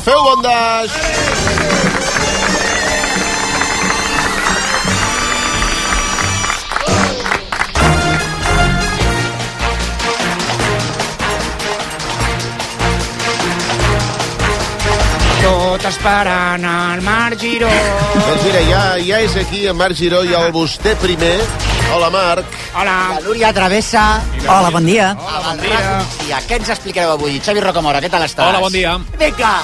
Feu bondes! Tot esperant el Marc Giró. Doncs mira, ja, ja és aquí en Marc Giró i el vostè primer. Hola, Marc. Hola. La Núria Travessa. Hola, bon dia. Hola, bon dia. I què ens explicareu avui? Xavi Rocamora, què tal estàs? Hola, bon dia. Vinga.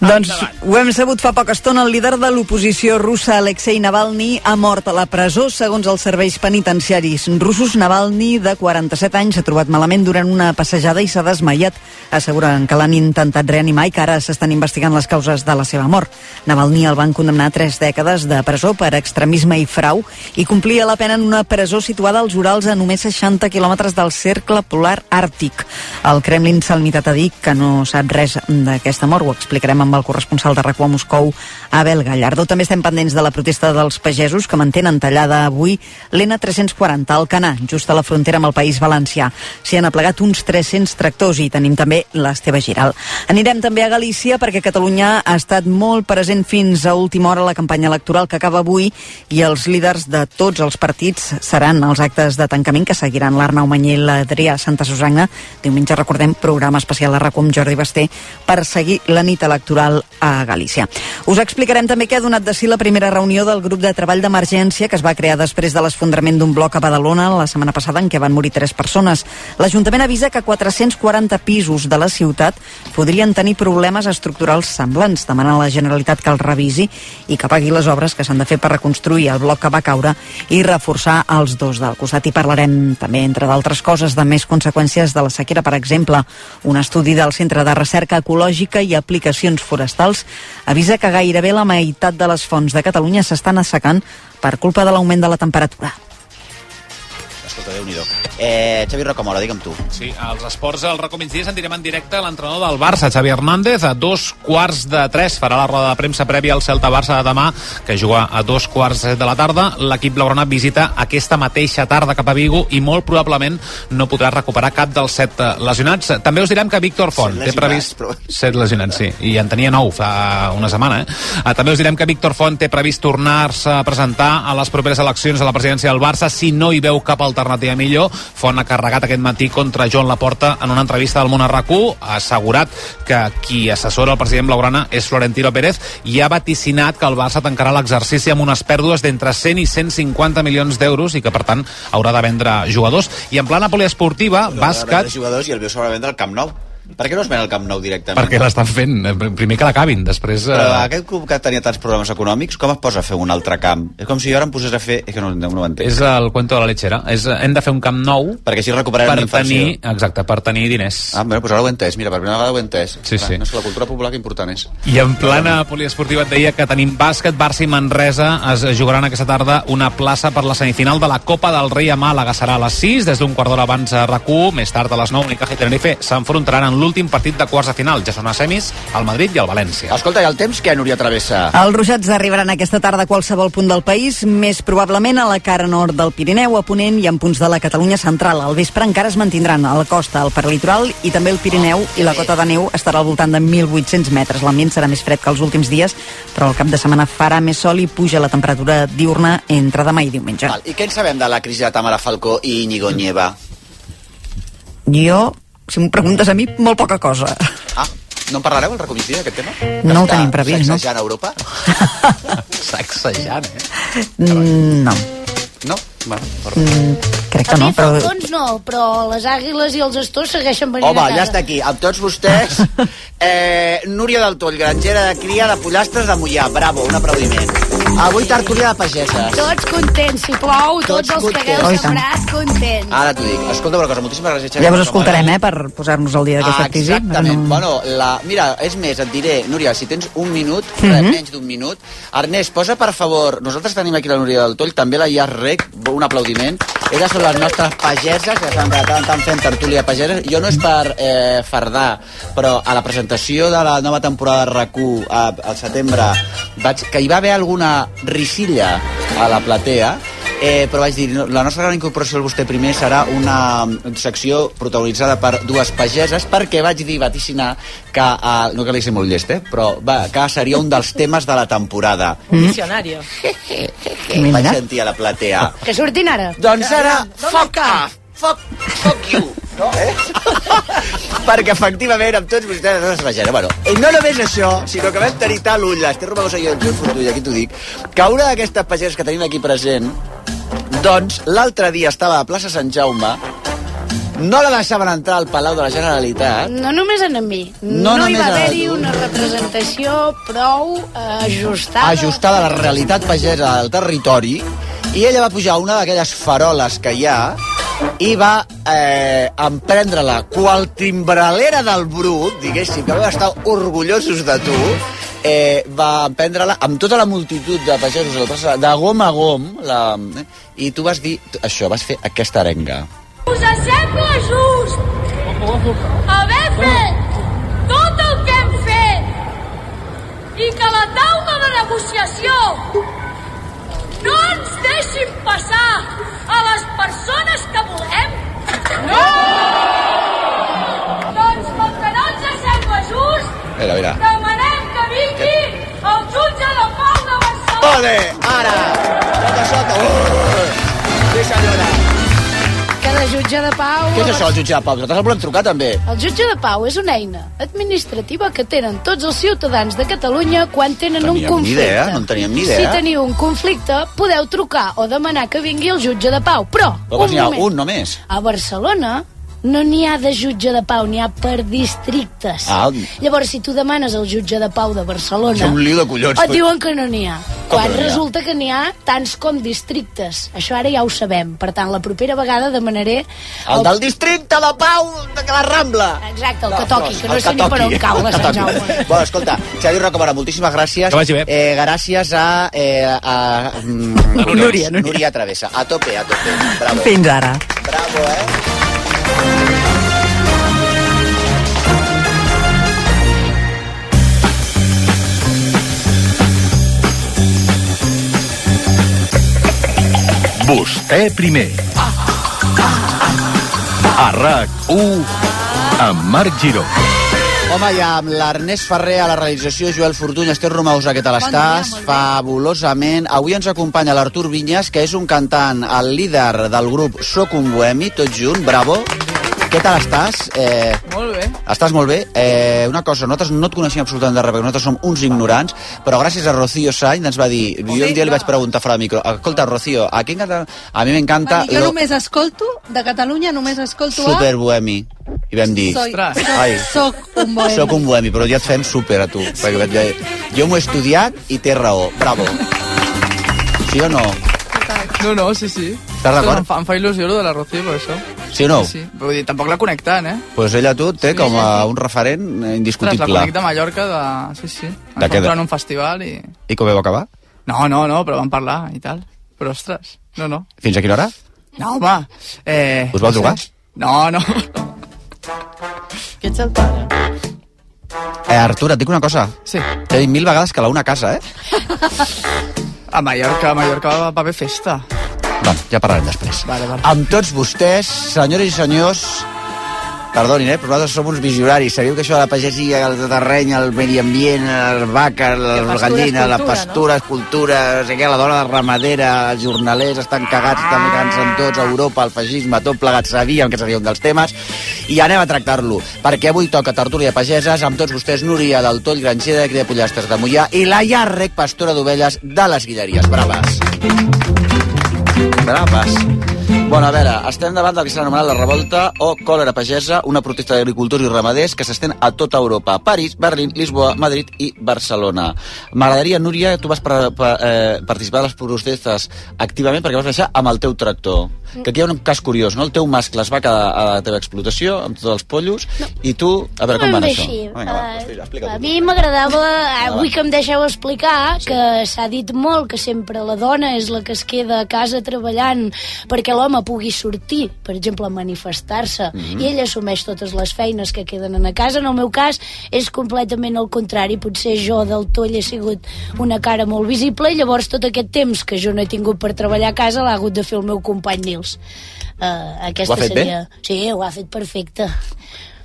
Doncs ho hem sabut fa poca estona, el líder de l'oposició russa, Alexei Navalny, ha mort a la presó, segons els serveis penitenciaris russos. Navalny, de 47 anys, s'ha trobat malament durant una passejada i s'ha desmaiat. Asseguren que l'han intentat reanimar i que ara s'estan investigant les causes de la seva mort. Navalny el van condemnar a tres dècades de presó per extremisme i frau i complia la pena en una presó situada als Urals a només 60 quilòmetres del cercle polar àrtic. El Kremlin s'ha limitat a dir que no sap res d'aquesta mort, ho explicarem amb el corresponsal de RACU a Moscou, Abel Gallardo. També estem pendents de la protesta dels pagesos que mantenen tallada avui l'N340 al Canà, just a la frontera amb el País Valencià. S'hi han aplegat uns 300 tractors i tenim també l'Esteve Giral. Anirem també a Galícia perquè Catalunya ha estat molt present fins a última hora la campanya electoral que acaba avui i els líders de tots els partits seran els actes de tancament que seguiran l'Arnau Mañé i l'Adrià Santa Susana. Diumenge, recordem, programa especial a amb Jordi Basté per seguir la nit electoral a Galícia. Us explicarem també què ha donat de si la primera reunió del grup de treball d'emergència que es va crear després de l'esfondrament d'un bloc a Badalona la setmana passada en què van morir tres persones. L'Ajuntament avisa que 440 pisos de la ciutat podrien tenir problemes estructurals semblants. Demana a la Generalitat que els revisi i que pagui les obres que s'han de fer per reconstruir el bloc que va caure i reforçar els dos del costat. I parlarem també, entre d'altres coses, de més conseqüències de la sequera. Per exemple, un estudi del Centre de Recerca Ecològica i Aplicacions Forestals avisa que gairebé la meitat de les fonts de Catalunya s'estan assecant per culpa de l'augment de la temperatura. Escolta, déu nhi eh, Xavi Rocamora, digue'm tu. Sí, als esports, al RACO migdia, sentirem en directe l'entrenador del Barça, Xavi Hernández, a dos quarts de tres farà la roda de premsa prèvia al Celta-Barça de demà, que juga a dos quarts de la tarda. L'equip blaugrana visita aquesta mateixa tarda cap a Vigo i molt probablement no podrà recuperar cap dels set eh, lesionats. També us direm que Víctor Font té previst... però- Set lesionats, sí, i en tenia nou fa una setmana. Eh? Uh, també us direm que Víctor Font té previst tornar-se a presentar a les properes eleccions a la presidència del Barça si no hi veu cap alternativa millor. Font ha carregat aquest matí contra Joan Laporta en una entrevista del Món a RAC1, ha assegurat que qui assessora el president Blaugrana és Florentino Pérez i ha vaticinat que el Barça tancarà l'exercici amb unes pèrdues d'entre 100 i 150 milions d'euros i que, per tant, haurà de vendre jugadors. I en plana poliesportiva, bàsquet... Jugadors i el veu sobre vendre al Camp Nou. Per què no es ven al Camp Nou directament? perquè l'estan fent, eh, primer que l'acabin, després... Però eh, aquest club que tenia tants problemes econòmics, com es posa a fer un altre camp? És com si jo ara em posés a fer... És que no, no ho entenc. És el cuento de la lechera. És, hem de fer un camp nou Perquè així recuperarem per tenir, exacte, per tenir diners. Ah, bueno, doncs ara ho he entès. Mira, per primera vegada ho he entès. Sí, Clar, sí. No sé, la cultura popular que important és. I en plana poliesportiva et deia que tenim bàsquet, Barça i Manresa es jugaran aquesta tarda una plaça per la semifinal de la Copa del Rei a Màlaga. Serà a les 6, des d'un quart d'hora abans a RAC1, més tard a les 9, Unicaja i Tenerife s'enfrontaran en l'últim partit de quarts de final. Ja són a semis, el Madrid i el València. Escolta, i el temps que Núria Travessa? Els ruixats arribaran aquesta tarda a qualsevol punt del país, més probablement a la cara nord del Pirineu, a Ponent i en punts de la Catalunya central. Al vespre encara es mantindran a la costa, al perlitoral i també el Pirineu i la cota de neu estarà al voltant de 1.800 metres. L'ambient serà més fred que els últims dies, però el cap de setmana farà més sol i puja la temperatura diurna entre demà i diumenge. Val. I què en sabem de la crisi de Tamara Falcó i Íñigo Nieva? Jo, si m'ho preguntes a mi, molt poca cosa. Ah, no en parlareu al recomici d'aquest tema? No ho tenim previst, no? sacsejant a Europa? Sacsejant, eh? Mm, No, No? Bueno, mm, crec que A no, mi però... falcons no, però les àguiles i els astors segueixen venint Home, a casa. ja està aquí, amb tots vostès. Eh, Núria del Toll, grangera de cria de pollastres de Mollà. Bravo, un aplaudiment. Avui tertúlia de pageses. Tots contents, si plou, tots, Tots els que hagueu sembrat, contents. Ara t'ho dic. Escolta una cosa, moltíssimes gràcies, Xavi. Ja us escoltarem, eh, per posar-nos al dia d'aquesta Ah, crisi. exactament. No- Bueno, la, mira, és més, et diré, Núria, si tens un minut, mm. -hmm. menys d'un minut, Ernest, posa per favor, nosaltres tenim aquí la Núria del Toll, també la Ias Rec, un aplaudiment. Elles són les nostres pageses, que estan de tant en tant fent tertúlia pageses. Jo no és per eh, fardar, però a la presentació de la nova temporada de RAC1 a- al setembre, vaig, que hi va haver alguna risilla a la platea, Eh, però vaig dir, la nostra gran incorporació al vostè primer serà una secció protagonitzada per dues pageses, perquè vaig dir, vaticinar, que, eh, no que li sé molt llest, eh, però va, que seria un dels temes de la temporada. Un diccionario. Vaig Mira. sentir a la platea. Que surtin ara. Doncs serà fuck off, fuck, fuck you, no? Eh? Perquè efectivament amb tots vostès no es vegera. Bueno, i no només això, sinó que vam tenir tal ull, l'Ester Romagosa i el Joan Fortuny, aquí t'ho dic, que una d'aquestes pageses que tenim aquí present, doncs l'altre dia estava a plaça Sant Jaume, no la deixaven entrar al Palau de la Generalitat, No només en mi. No No, hi va haver-hi una representació prou eh, ajustada. ajustada a la realitat pagesa del territori, i ella va pujar a una d'aquelles faroles que hi ha i va eh, emprendre-la qual timbralera del brut, diguéssim, que vam estar orgullosos de tu, eh, va emprendre-la amb tota la multitud de pagesos la plaça, de gom a gom, la, eh, i tu vas dir això, vas fer aquesta arenga. Us sembla just. Haver fet tot el que hem fet i que la taula de negociació no ens deixin passar persones que volem? No! Doncs com que no ens sembla just, Mira, mira. demanem que vingui el jutge de pau de Barcelona. Ole, ara! Sota, sota! Uh! Sí, senyora! Cada jutge de pau... Què és això, el jutge de Pau? Nosaltres el volem trucar, també. El jutge de pau és una eina administrativa que tenen tots els ciutadans de Catalunya quan tenen un Teníem ni conflicte. idea, no en teníem ni idea. Si teniu un conflicte, podeu trucar o demanar que vingui el jutge de pau. Però, Però un moment. un només. A Barcelona no n'hi ha de jutge de pau, n'hi ha per districtes. Ah. Llavors, si tu demanes al jutge de pau de Barcelona... És un lío de collons, Et diuen que no n'hi ha. Com Quan no ha? resulta que n'hi ha tants com districtes. Això ara ja ho sabem. Per tant, la propera vegada demanaré... El del districte de Pau de la Rambla. Exacte, el No, que toqui, no, que no el sé ni per on cau la El que Sant toqui. Jaume. Bueno, escolta, Xavi Rocamora, moltíssimes gràcies. Que vagi bé. Eh, gràcies a... Eh, a mm, Núria, Núria. Núria Travessa. A tope, a tope. Bravo. Fins ara. Bravo, eh? Vostè primer. A RAC1 amb Marc Giró. Home, i amb l'Ernest Ferrer a la realització, Joel Fortuny, Esther Romagosa, què tal estàs? Fabulosament. Avui ens acompanya l'Artur Vinyes, que és un cantant, el líder del grup Soc un Bohemi, tot junt, bravo. Què tal estàs? Eh, Molt bé. Estàs molt bé. Eh, una cosa, nosaltres no et coneixem absolutament de res, perquè nosaltres som uns ignorants, però gràcies a Rocío Sainz ens va dir... Jo un dia li vaig preguntar fora del micro, escolta, Rocío, a, quin català... a mi m'encanta... Jo només escolto, de Catalunya només escolto Super bohemi. I vam dir... Soy, Ai. soc un bohemi. Soc un bohemi, però ja et fem super a tu. Perquè jo, jo m'ho he estudiat i té raó. Bravo. Sí o no? No, no, sí, sí. Estàs d'acord? Em fa, em fa il·lusió lo de la Rocío, per això. Sí o no? Sí, sí. Vull dir, tampoc la connec tant, eh? Pues ella tu té com a un referent eh, Ostres, la indiscutible. conec de Mallorca, de... Sí, sí. Ens vam trobar en un festival i... I com vau acabar? No, no, no, però vam parlar i tal. Però, ostres, no, no. Fins a quina hora? No, home. Eh, Us vau trucar? No, no. Que ets el pare. Eh, Artur, et dic una cosa. Sí. T'he dit mil vegades que la una casa, eh? A Mallorca, a Mallorca va, va haver festa. Va, ja parlarem després. Vale, vale. Amb tots vostès, senyores i senyors, perdonin, eh, però nosaltres som uns visionaris. Sabeu que això de la pagesia, el terreny, el medi ambient, les vaques, les és gallines, la pastura, no? cultura, sé què, la dona de ramadera, els jornalers estan cagats, estan cagant-se tots, Europa, el feixisme, tot plegat, sabíem que seria un dels temes, i anem a tractar-lo, perquè avui toca tertúlia pageses, amb tots vostès, Núria del Toll, Granger de Cria Pollastres de Mollà, i la Iarrec, pastora d'ovelles de les Guilleries. Braves. Braves. Thank you. Bueno, a veure, estem davant del que s'ha anomenat la revolta o còlera pagesa, una protesta d'agricultors i ramaders que s'estén a tota Europa. París, Berlín, Lisboa, Madrid i Barcelona. M'agradaria, Núria, tu vas per, per, eh, participar a les protestes activament perquè vas deixar amb el teu tractor. Que aquí hi ha un cas curiós, no? El teu mascle es va quedar a la teva explotació, amb tots els pollos, i tu... A veure, com va anar això? Vinga, va, Eh, explica a mi m'agradava, avui que em deixeu explicar, que s'ha dit molt que sempre la dona és la que es queda a casa treballant perquè l'home pugui sortir, per exemple, a manifestar-se, Mhm. i ell assumeix totes les feines que queden a casa. En el meu cas és completament el contrari. Potser jo del toll he sigut una cara molt visible i llavors tot aquest temps que jo no he tingut per treballar a casa l'ha hagut de fer el meu company Nils. Uh, aquesta Ho ha fet bé? seria... Sí, ho ha fet perfecte.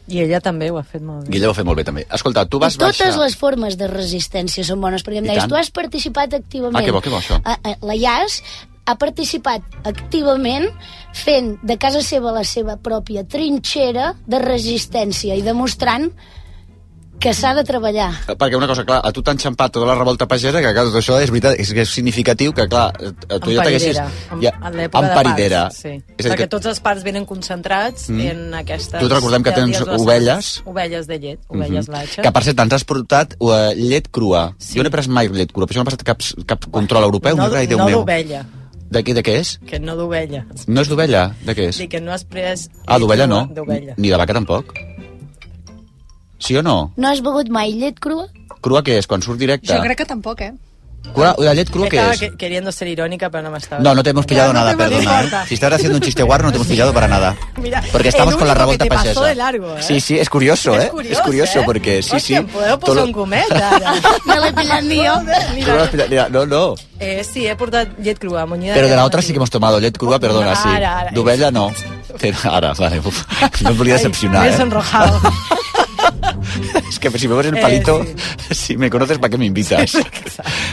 I ella també ho ha fet molt bé. Guilla ho ha fet molt bé, també. Escolta, tu vas I totes baixar... les formes de resistència són bones, perquè em I deies, tu has participat activament. Ah, que bo, que bo, això. A- a- La IAS ha participat activament fent de casa seva la seva pròpia trinxera de resistència i demostrant que s'ha de treballar. Perquè una cosa, clar, a tu t'han xampat tota la revolta pagesa, que clar, tot això és veritat, és, que és significatiu que, clar, a tu ja t'haguessis... Ja, en l'època de emparidera. parts, sí. És Perquè que, tots els parts venen concentrats Mm. en aquestes... Tu et recordem que tens ovelles. Ovelles de llet, ovelles Mhm. latxa. que per cert, ens has portat uh, llet crua. Jo no he pres mai llet crua, però això no ha passat cap, cap control europeu. no, Ai, Déu no meu. d'ovella, De, què, de què és? que no d'ovella. No és d'ovella? De què és? Dic que no has pres... Ah, d'ovella no. D'ovella. Ni de vaca tampoc. Sí o no? No has begut mai llet crua? Crua què és? Quan surt directe? Jo crec que tampoc, eh? Crua, la llet crua Estaba es? que- queriendo ser irónica, pero no me estaba... No, no te hemos pillado No, no nada, hemos perdona. ¿eh? Si estás haciendo un chiste guarro, no te hemos pillado para nada. Mira, Porque estamos con la revolta que pasó de largo, ¿eh? Sí, sí, es curioso, Es ¿eh? curioso, es curioso ¿eh? porque sí, Hòstia, sí. podeu Todo un gomet, ara? L'he pillat no mira, no, no. Eh, sí, he portat llet crua, munyida Pero de la otra sí que hemos tomado llet crua, perdona, sí. Ara, ara. D'ovella no. Ahora, vale. uf, no em volia decepcionar, Me he eh? sonrojado. Es que si me ves el Eh, palito, si me conoces, ¿para qué me invitas?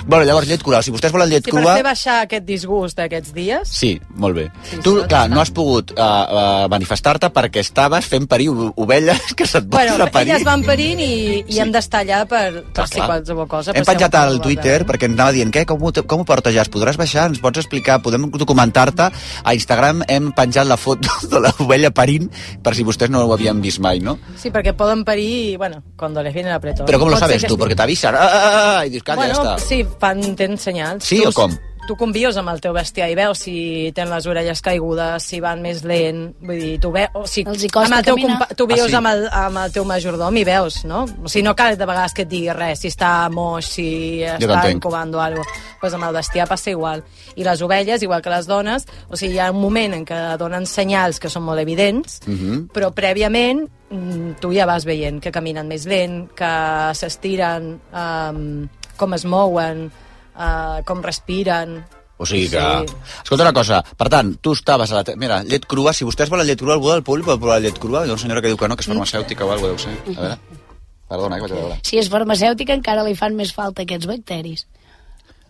bueno, llavors, llet crua. Si vostès volen llet Sí, crua... fer baixar aquest disgust d'aquests dies, Sí, molt bé. tu, clar, no has pogut uh, uh, manifestar-te perquè estaves fent parir ovelles que se't bueno, a parir. elles van parint i, i Sí. hem d'estar allà per, per si qualsevol cosa. Hem penjat al Twitter perquè ens anava dient què, com, ho, com ho portes ja? Es podràs baixar? Ens pots explicar? Podem documentar-te? A Instagram hem penjat la foto de l'ovella parint per si vostès no ho havien vist mai, no? Sí, perquè poden parir bueno, cuando les viene el apretón. Però com lo Pot ser sabes que tu? estigui- Perquè t'avisen. Ah, ah, ah, I dius, calla, bueno, ja està. sí, fan, tenen senyals. Sí o com? Tu convius amb el teu bestiar i veus si tenen les orelles caigudes, si van més lent, vull dir, tu veus... O si, Els hi costa amb el teu caminar. compa- Tu Ah, vius sí? amb, el, amb el teu majordom i veus, no? O sigui, no cal de vegades que et digui res, si està moix, si està t'entenc. incubant o alguna cosa. Pues amb el bestiar passa igual. I les ovelles, igual que les dones, o sigui, hi ha un moment en què donen senyals que són molt evidents, Mhm. però prèviament mm, tu ja vas veient que caminen més lent, que s'estiren, um, com es mouen, uh, com respiren... O sigui que... Sí. Escolta una cosa, per tant, tu estaves a la... te- Mira, llet crua, si vostès volen llet crua, algú del públic pot provar llet crua? Hi ha una senyora que diu que no, que és farmacèutica o alguna cosa, deu ser. A veure... Perdona, que vaig a veure. Si és farmacèutica encara li fan més falta aquests bacteris.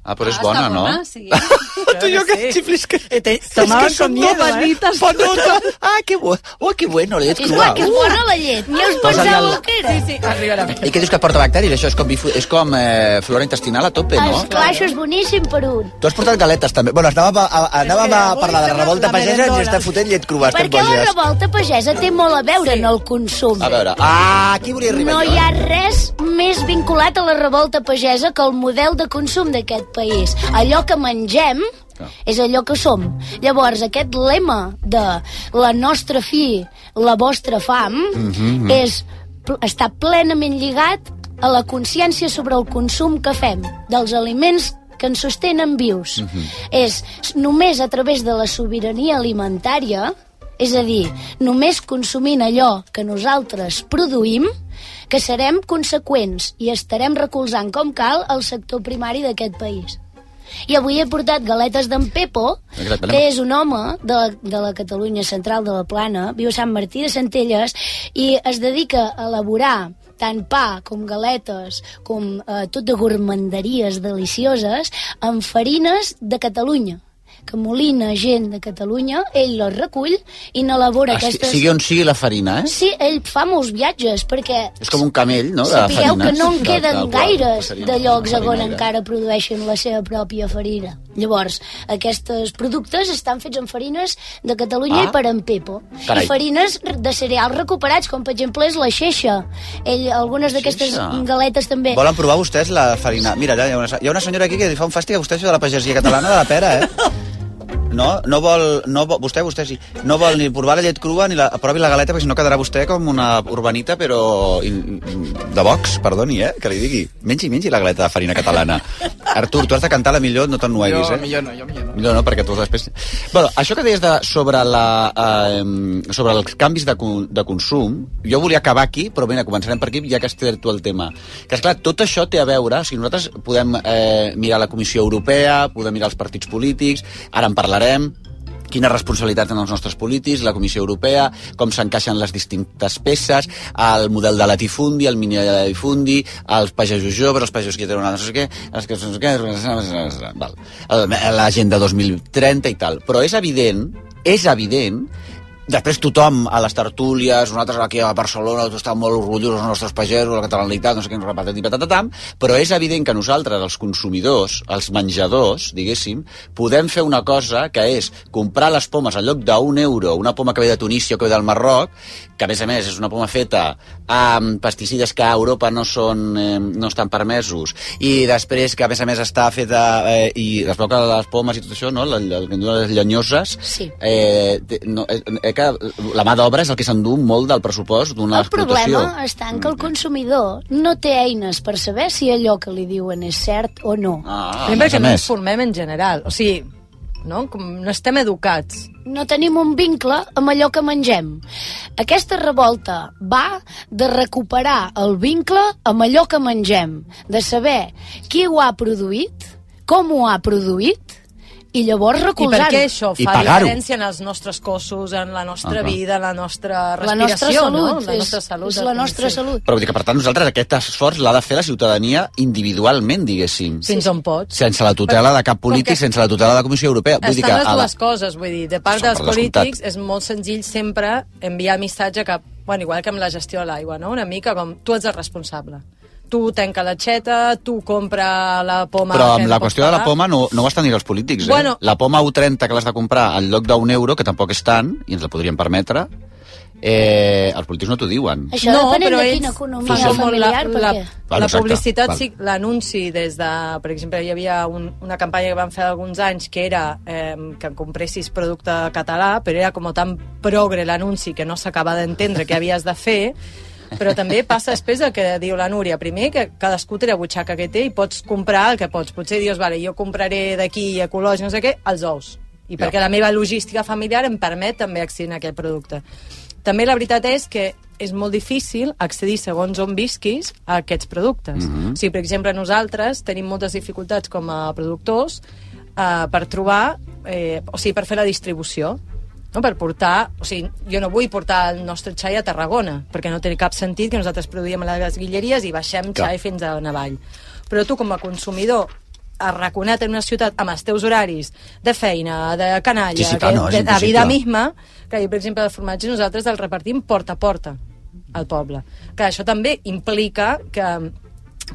Ah, però és bona, no? sí. tu i jo que xiflis que... Te, tomaven con miedo, eh? Panota. Ah, que bo... Oh, que bueno, la llet És crua. clar que és bona la llet. Ni us pensàveu el- que era. Sí, sí, arribarà. I què dius que porta bacteris? Això és com, bifu... és com eh, flora intestinal a tope, no? Esclar, això és boníssim per un. Tu has portat galetes, també. Bueno, anàvem a, a, anàvem a parlar de la revolta la pagesa i està fotent llet crua. Perquè la revolta pagesa té molt a veure en el consum. A veure, ah, aquí volia arribar No jo. hi ha res més vinculat a la revolta pagesa que el model de consum d'aquest país. Allò que mengem és allò que som. Llavors, aquest lema de la nostra fi, la vostra fam, Mhm, és, està plenament lligat a la consciència sobre el consum que fem dels aliments que ens sostenen vius. Mhm. És només a través de la sobirania alimentària és a dir, només consumint allò que nosaltres produïm, que serem conseqüents i estarem recolzant com cal el sector primari d'aquest país. I avui he portat galetes d'en Pepo, que és un home de, de la Catalunya central de la Plana, viu a Sant Martí de Centelles, i es dedica a elaborar tant pa com galetes, com eh, tot de gourmanderies delicioses, amb farines de Catalunya que molina gent de Catalunya, ell les recull i n'elabora Ah, aquestes... Sigui on sigui la farina, eh? Sí, ell fa molts viatges, perquè És com un camell, no?, de sapigueu farines. que no en De- queden del qual gaires de llocs on encara produeixen la seva pròpia farina. Llavors, aquests productes estan fets amb farines de Catalunya Ah. i per en Pepo. Carai. I farines de cereals recuperats, com per exemple és la xeixa. Ell, algunes d'aquestes galetes també. Volen provar vostès la farina? Mira, hi ha una, hi ha una senyora aquí que fa un fàstic a vostè això de la pagesia catalana de la pera, eh? No, no vol, no vol, vostè, vostè sí, no vol ni provar la llet crua ni la, provi la galeta, perquè si no quedarà vostè com una urbanita, però in, de box, perdoni, eh, que li digui. Mengi, mengi la galeta de farina catalana. Artur, tu has de cantar la millor, no t'ennueguis, Jo, eh? millor no, jo millor no. Millor no, perquè tu després... Bueno, això que deies de, sobre, la, eh, sobre els canvis de, de consum, jo volia acabar aquí, però mira, començarem per aquí, ja que has tret tu el tema. Que, esclar, tot això té a veure, o sigui, nosaltres podem eh, mirar la Comissió Europea, podem mirar els partits polítics, ara en parlarem, quina responsabilitat tenen els nostres polítics, la Comissió Europea, com s'encaixen les distintes peces, el model de latifundi, el mini de latifundi, els pagesos joves, els pagesos que tenen no sé què, els que no sé què, l'agenda 2030 i tal. Però és evident, és evident Després tothom a les tertúlies, nosaltres aquí a Barcelona estem molt orgullosos dels nostres pagesos, la catalanitat, no sé què, patati patatatam, però és evident que nosaltres, els consumidors, els menjadors, diguéssim, podem fer una cosa que és comprar les pomes al lloc d'un euro, una poma que ve de Tunísia o que ve del Marroc, que a més a més és una poma feta amb pesticides que a Europa no són eh, no estan permesos i després que a més a més està feta eh, i es veu que les pomes i tot això no? en les llenyoses Sí. eh, no, eh, eh, que la mà d'obra és el que s'endú molt del pressupost d'una El explotació problema està en que el consumidor no té eines per saber si allò que li diuen és cert o no. ah, Primer perquè no ens formem en general. O sigui, no, Com no estem educats. no tenim un vincle amb allò que mengem. Aquesta revolta va de recuperar el vincle amb allò que mengem, de saber qui ho ha produït, com ho ha produït, i llavors I per recolzar-ho. què això fa diferència en els nostres cossos, en la nostra Ah, vida, en la nostra La respiració, nostra salut, no? La és, nostra salut. és la nostra sí. salut. però vull dir que per tant nosaltres aquest esforç l'ha de fer la ciutadania individualment, diguéssim. Fins on pots. Sense la tutela de cap polític, sense la tutela de la Comissió Europea. Vull dir que les a la- dues coses, vull dir, de part Això, dels per descomptat. polítics és molt senzill sempre enviar missatge cap, bueno, igual que amb la gestió de l'aigua, no? Una mica com tu ets el responsable. Tu tanca l'aixeta, tu compra la poma... Però amb la qüestió de la pagar. poma no, no ho estan dient els polítics, eh? Bueno. La poma U30 que l'has de comprar al lloc d'un euro, que tampoc és tant, i ens la podríem permetre, eh, els polítics no t'ho diuen. Això no, però de ells quina economia molt familiar, la, la, perquè... Val, la exacte, publicitat, val. sí, l'anunci des de... Per exemple, hi havia un, una campanya que van fer alguns anys que era eh, que compressis producte català, però era com tan progre l'anunci que no s'acaba d'entendre què havies de fer, però també passa després el que diu la Núria. Primer, que cadascú té la butxaca que té i pots comprar el que pots. Potser dius, vale, jo compraré d'aquí ecològic, no sé què, els ous. I Ja. perquè la meva logística familiar em permet també accedir a aquest producte. També la veritat és que és molt difícil accedir segons on visquis a aquests productes. Mm. -hmm. O sigui, per exemple, nosaltres tenim moltes dificultats com a productors eh, per trobar, eh, o sigui, per fer la distribució no? per portar, o sigui, jo no vull portar el nostre xai a Tarragona, perquè no té cap sentit que nosaltres produïm a les guilleries i baixem Clar. xai fins a Navall. Però tu, com a consumidor, arraconat en una ciutat amb els teus horaris de feina, de canalla, Sí, sí, clar, no, de, de vida misma, que per exemple, el formatge nosaltres el repartim porta a porta al poble. Que això també implica que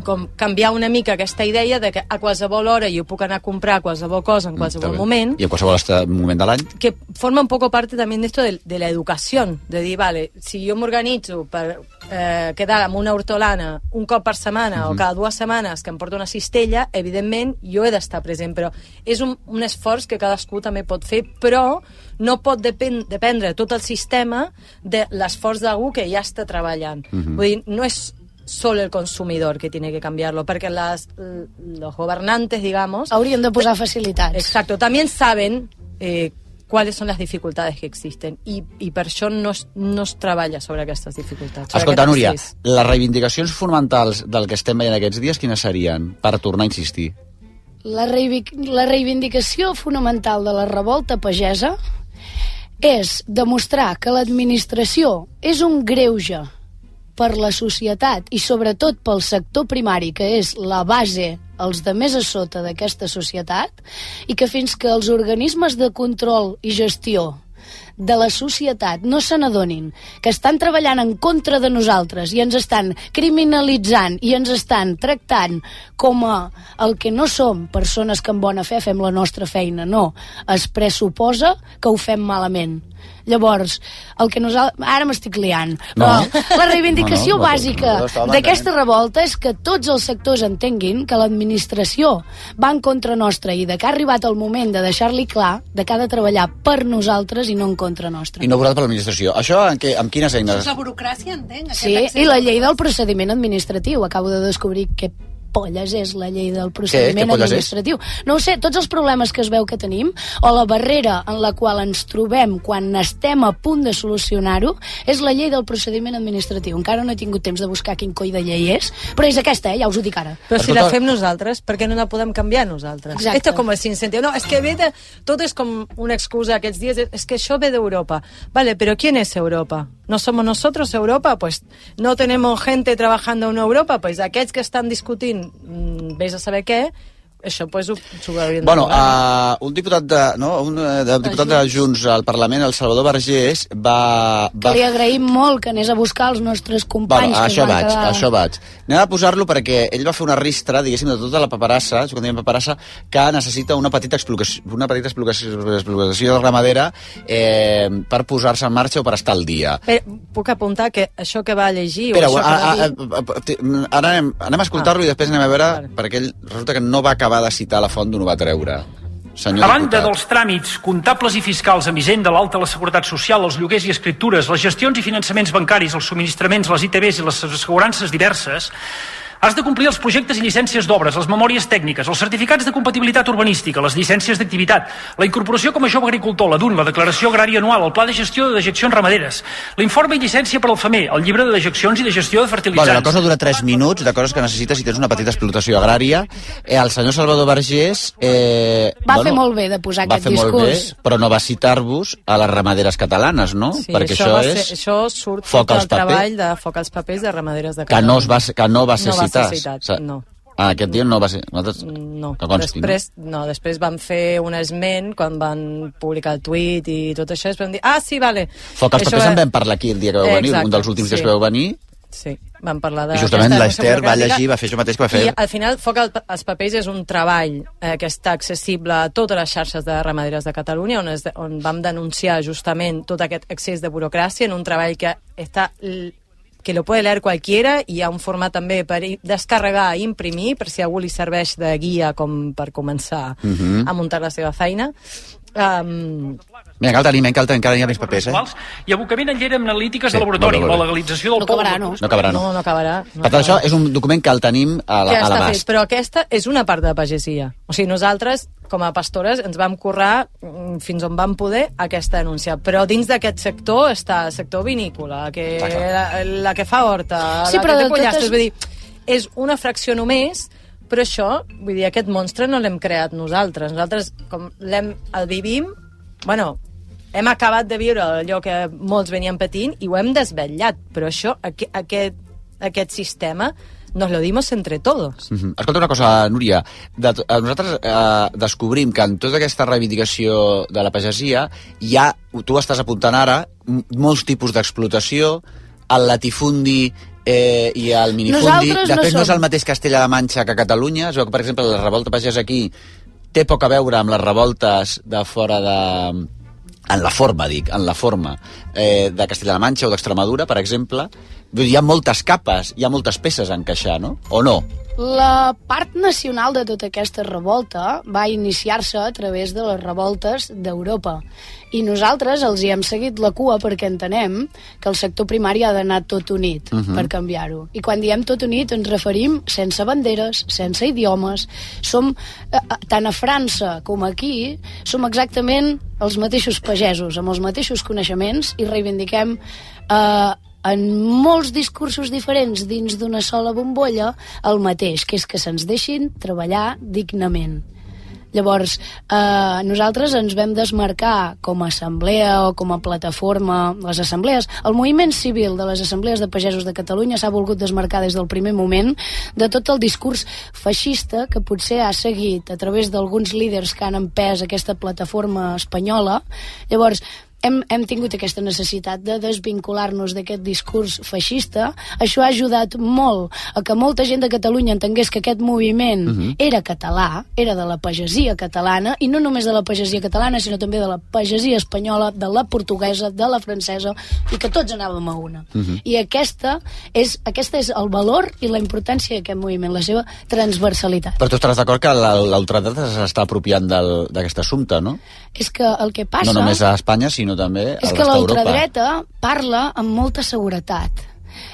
com canviar una mica aquesta idea de que a qualsevol hora jo puc anar a comprar qualsevol cosa en qualsevol Està bé. moment I en qualsevol moment de l'any. que forma un poco parte también de esto de, de la educación, de dir, vale, si jo m'organitzo per eh, quedar amb una hortolana un cop per setmana o Mhm. cada dues setmanes que em porta una cistella, evidentment jo he d'estar present, però és un, un esforç que cadascú també pot fer, però no pot depen dependre tot el sistema de l'esforç d'algú que ja està treballant. Mhm. Vull dir, no és solo el consumidor que tiene que cambiarlo, perquè las, los gobernantes, digamos... Haurien de posar facilitats. Exacto, también saben eh, cuáles son las dificultades que existen i, i per això no es, no es treballa sobre aquestes dificultats. sobre Escolta, Núria, les reivindicacions fonamentals del que estem veient aquests dies, quines serien? Per tornar a insistir. La, reivindic la reivindicació fonamental de la revolta pagesa és demostrar que l'administració és un greuge per la societat i sobretot pel sector primari, que és la base, els de més a sota d'aquesta societat, i que fins que els organismes de control i gestió de la societat no se n'adonin que estan treballant en contra de nosaltres i ens estan criminalitzant i ens estan tractant com a el que no som persones que en bona fe fem la nostra feina, no. Es pressuposa que ho fem malament. Llavors, el que nosaltres... Ara m'estic liant. No. Però la reivindicació No, no, no, bàsica no, estava d'aquesta revolta és que tots els sectors entenguin que l'administració va en contra nostra i de que ha arribat el moment de deixar-li clar de que ha de treballar per nosaltres i no en contra nostra. I no votat per l'administració. Això en què, amb quines Això eines? és la burocràcia, entenc. Sí, i la llei del procediment administratiu. Acabo de descobrir que polles és la llei del Què procediment polles és? administratiu. No ho sé, tots els problemes que es veu que tenim, o la barrera en la qual ens trobem quan estem a punt de solucionar-ho, és la llei del procediment administratiu. Encara no he tingut temps de buscar quin coi de llei és, però és aquesta, eh? ja us ho dic ara. Però si la fem nosaltres, per què no la podem canviar nosaltres? Exacte. Esto com sin sentido. No, és que ve de... Tot és com una excusa aquests dies. És que això ve d'Europa. Vale, però ¿quién es Europa? ¿No somos nosotros Europa? Pues no tenemos gente trabajando en Europa. Pues aquests que estan discutint, mm, vés a saber què, això pues, ho, s'ho haurien de Bueno, uh, un diputat de, no, un eh, de, diputat de Junts al Parlament, el Salvador Vergés, va... Que va li agraïm molt que anés a buscar els nostres Bueno, companys a que es això vaig, quedar... a això vaig. Anem a posar-lo perquè ell va fer una ristra, diguéssim, de tota la paperassa, jo quan diem paperassa, que necessita una petita explicació, una petita explicació, explicació ramadera eh, per posar-se en marxa o per estar al dia. Però puc apuntar que això que va llegir... Espera, o això a, que va a, dir... a, a, ti- ara anem, anem a escoltar-lo i després anem a veure, perquè ell resulta que no va acabar de citar la font d'on ho va treure. Senyor A banda diputat. dels tràmits comptables i fiscals amb Hisenda, l'alta, la Seguretat Social, els lloguers i escriptures, les gestions i finançaments bancaris, els subministraments, les ITBs i les assegurances diverses, has de complir els projectes i llicències d'obres, les memòries tècniques, els certificats de compatibilitat urbanística, les llicències d'activitat, la incorporació com a jove agricultor, la DUN, la declaració agrària anual, el pla de gestió de dejeccions ramaderes, l'informe i llicència per al FAMER, el llibre de dejeccions i de gestió de fertilitzants. Bueno, la cosa dura 3 minuts, de coses que necessites si tens una petita explotació agrària. Eh, el senyor Salvador Vergés... Eh, Va fer molt bé de posar va aquest molt bé, discurs. però no va citar-vos a les ramaderes catalanes, no? Sí, Perquè això, això, va és... ser, això surt foc tot als el treball de foc als papers de ramaderes de que no, Catalunya. es va, que no va ser no citat. Sa- no. Ah, aquest dia no va ser... Nosaltres... No, Que consti, després, no? després van fer un esment quan van publicar el tuit i tot això, es van dir, ah, sí, vale. no? Foc als papers va- en vam parlar aquí el dia que vau venir, Exacte, un dels últims dies sí. que vau venir, Sí, van parlar de... i justament l'Ester va llegir, va fer això mateix que va fer... I al final, Foc al- als papers és un treball eh, que està accessible a totes les xarxes de ramaderes de Catalunya, on, es, on vam denunciar justament tot aquest excés de burocràcia en un treball que està que lo puede leer cualquiera i hi ha un format també per descarregar i imprimir per si algú li serveix de guia com per començar Mhm. a muntar la seva feina. Um, Mira, cal tenir, cal tenir, encara hi ha més papers, eh? quals i abocament en llera amb analítiques Sí, de laboratori, molt bé, molt la legalització del No acabarà, no? No acabarà, no. no, no acabarà. No Per tant, això és un document que el tenim a la- que a està fet, l'abast. però aquesta és una part de la pagesia. O sigui, nosaltres, com a pastores, ens vam currar mm, fins on vam poder aquesta denúncia. Però dins d'aquest sector està el sector vinícola, que la, la que fa horta, Sí, la però que té pollastres, totes- vull dir, és una fracció només, però això, vull dir, aquest monstre no l'hem creat nosaltres. Nosaltres, com l'hem, el vivim, bueno, hem acabat de viure allò que molts venien patint i ho hem desvetllat, però això, aqu aquest, aquest sistema, nos lo dimos entre todos. Mhm. Escolta una cosa, Núria. De, eh, nosaltres eh, descobrim que en tota aquesta reivindicació de la pagesia hi ha, tu estàs apuntant ara, molts tipus d'explotació, el latifundi eh, i el minifundi. Nosaltres no Després no, és som. el mateix Castella-La Manxa que Catalunya. Es veu que, per exemple, la revolta pagès aquí té poc a veure amb les revoltes de fora de en la forma, dic, en la forma eh, de Castella-La Manxa o d'Extremadura, per exemple, Vull dir, hi ha moltes capes, hi ha moltes peces a encaixar, no? O no? La part nacional de tota aquesta revolta va iniciar-se a través de les revoltes d'Europa. I nosaltres els hi hem seguit la cua perquè entenem que el sector primari ha d'anar tot unit uh Mhm. -huh. per canviar-ho. I quan diem tot unit ens referim sense banderes, sense idiomes. Som, eh, eh, tant a França com aquí, som exactament els mateixos pagesos, amb els mateixos coneixements i reivindiquem eh, en molts discursos diferents dins d'una sola bombolla el mateix, que és que se'ns deixin treballar dignament. Llavors, eh, nosaltres ens vam desmarcar com a assemblea o com a plataforma, les assemblees, el moviment civil de les assemblees de pagesos de Catalunya s'ha volgut desmarcar des del primer moment de tot el discurs feixista que potser ha seguit a través d'alguns líders que han empès aquesta plataforma espanyola. Llavors, hem, hem tingut aquesta necessitat de desvincular-nos d'aquest discurs feixista. Això ha ajudat molt a que molta gent de Catalunya entengués que aquest moviment Mhm. era català, era de la pagesia catalana, i no només de la pagesia catalana, sinó també de la pagesia espanyola, de la portuguesa, de la francesa, i que tots anàvem a una. Mhm. I aquesta és, aquesta és el valor i la importància d'aquest moviment, la seva transversalitat. Però tu estaràs d'acord que l'ultradat s'està apropiant d'aquest assumpte, no? És que el que passa... No només a Espanya, sinó també a És la que l'ultradreta parla amb molta seguretat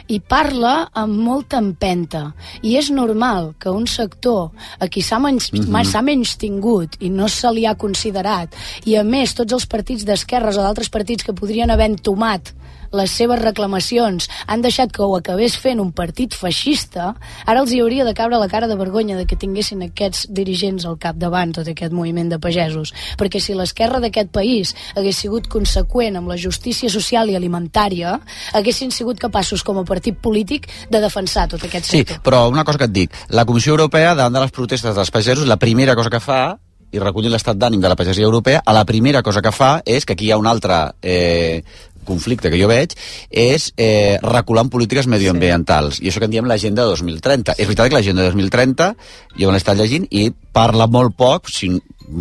i parla amb molta empenta. I és normal que un sector a qui s'ha menys, mm. -hmm. menys tingut i no se li ha considerat, i a més tots els partits d'esquerres o d'altres partits que podrien haver entomat les seves reclamacions han deixat que ho acabés fent un partit feixista, ara els hi hauria de caure la cara de vergonya de que tinguessin aquests dirigents al capdavant tot aquest moviment de pagesos. Perquè si l'esquerra d'aquest país hagués sigut conseqüent amb la justícia social i alimentària, haguessin sigut capaços com a partit polític de defensar tot aquest Sí, sector. però una cosa que et dic. La Comissió Europea, davant de les protestes dels pagesos, la primera cosa que fa i recollint l'estat d'ànim de la pagesia europea, a la primera cosa que fa és, que aquí hi ha un altre eh, conflicte que jo veig, és eh, recular en polítiques medioambientals. I això que en diem l'agenda 2030. És veritat que l'agenda 2030, jo me l'he estat llegint, i parla molt poc, si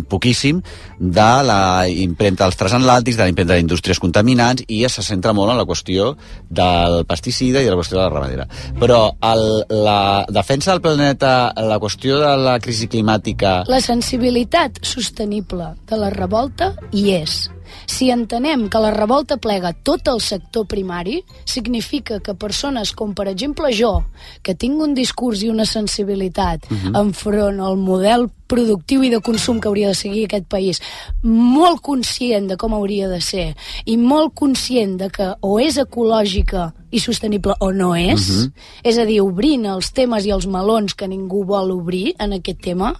poquíssim, de la impremta dels transatlàntics, de la impremta d'indústries contaminants, i se centra molt en la qüestió del pesticida i de la qüestió de la ramadera. Però el, la defensa del planeta, la qüestió de la crisi climàtica... La sensibilitat sostenible de la revolta hi és. Si entenem que la revolta plega tot el sector primari, significa que persones com, per exemple, jo, que tinc un discurs i una sensibilitat uh Mhm. -huh. enfront al model productiu i de consum que hauria de seguir aquest país, molt conscient de com hauria de ser i molt conscient de que o és ecològica i sostenible o no és, Mhm. és a dir, obrint els temes i els melons que ningú vol obrir en aquest tema,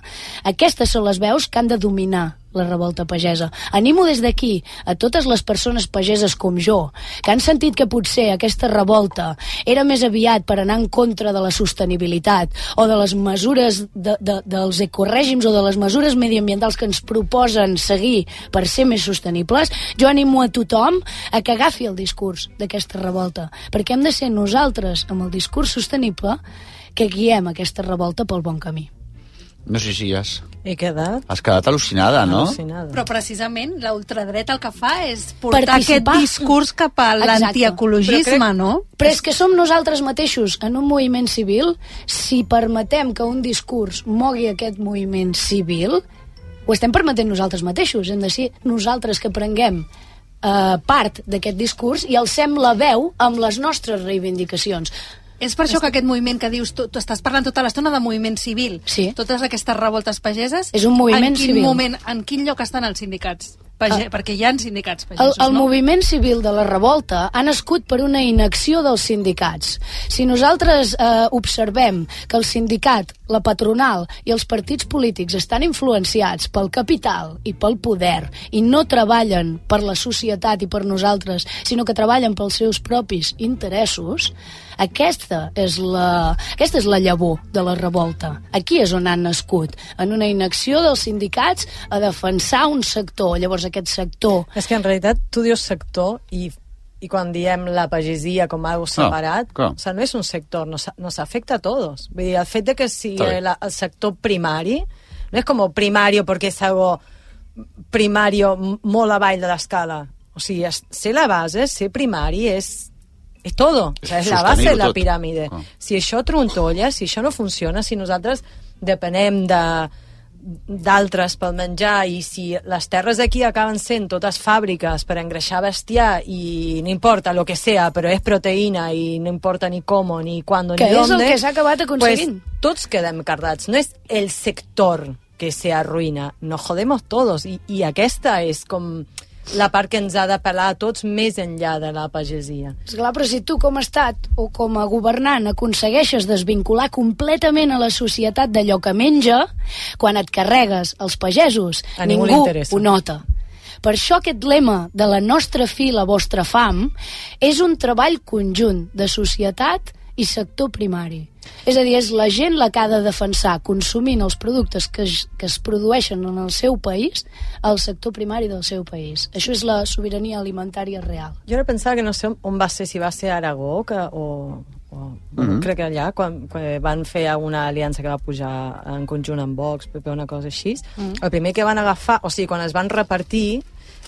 aquestes són les veus que han de dominar la revolta pagesa. Animo des d'aquí a totes les persones pageses com jo, que han sentit que potser aquesta revolta era més aviat per anar en contra de la sostenibilitat o de les mesures de, de, dels ecorègims o de les mesures mediambientals que ens proposen seguir per ser més sostenibles, jo animo a tothom a que agafi el discurs d'aquesta revolta, perquè hem de ser nosaltres, amb el discurs sostenible, que guiem aquesta revolta pel bon camí. No sé si has, He quedat has quedat al·lucinada, no? al·lucinada. Però precisament la ultradreta el que fa és portar Participar. aquest discurs cap a l'antiecologisme, crec- no? Però és que som nosaltres mateixos en un moviment civil, si permetem que un discurs mogui aquest moviment civil, ho estem permetent nosaltres mateixos, hem de ser nosaltres que prenguem eh, part d'aquest discurs i alcem la veu amb les nostres reivindicacions. És per això que aquest moviment que dius, tu, tu estàs parlant tota l'estona de moviment civil. Sí. Totes aquestes revoltes pageses... És un moviment en quin civil. Moment, en quin lloc estan els sindicats? Page, Ah. perquè hi ha sindicats El, pagesos, el no? moviment civil de la revolta ha nascut per una inacció dels sindicats. Si nosaltres eh, observem que el sindicat, la patronal i els partits polítics estan influenciats pel capital i pel poder i no treballen per la societat i per nosaltres, sinó que treballen pels seus propis interessos, aquesta és la, aquesta és la llavor de la revolta. Aquí és on han nascut, en una inacció dels sindicats a defensar un sector. Llavors aquest sector És que en realitat tu dius sector i i quan diem la pagesia com algo separat, clar. o sea, no és un sector, nos, nos afecta a todos. Vull dir, el fet de que sigui la, el sector primari, no és com primario perquè és algo primario m- molt avall de l'escala. O sigui, ser la base, ser primari és és todo, o sea, és la base de la tot. piràmide. Ah. Si això trontolla, si això no funciona, si nosaltres depenem de d'altres pel menjar i si les terres d'aquí acaben sent totes fàbriques per engreixar bestiar i no importa lo que sea, però és proteïna i no importa ni com ni quan Que ni és el dónde, que s'ha acabat aconseguint. Pues, tots quedem cardats. No és el sector que se arruïna, nos jodemos todos. I, I aquesta és com la part que ens ha de pelar a tots més enllà de la pagesia. Esclar, però si tu com a estat o com a governant aconsegueixes desvincular completament a la societat d'allò que menja, quan et carregues els pagesos, A ningú ningú ho nota. Per això aquest lema de la nostra fi, la vostra fam, és un treball conjunt de societat i sector primari. És a dir, és la gent la que ha de defensar, consumint els productes que es, que es produeixen en el seu país, el sector primari del seu país. Això és la sobirania alimentària real. Jo ara pensava que no sé on va ser, si va ser a Aragó que, o, o Mhm. crec que allà, quan, quan van fer alguna aliança que va pujar en conjunt amb Vox, PP, una cosa així, Mhm. el primer que van agafar, o sigui, quan es van repartir,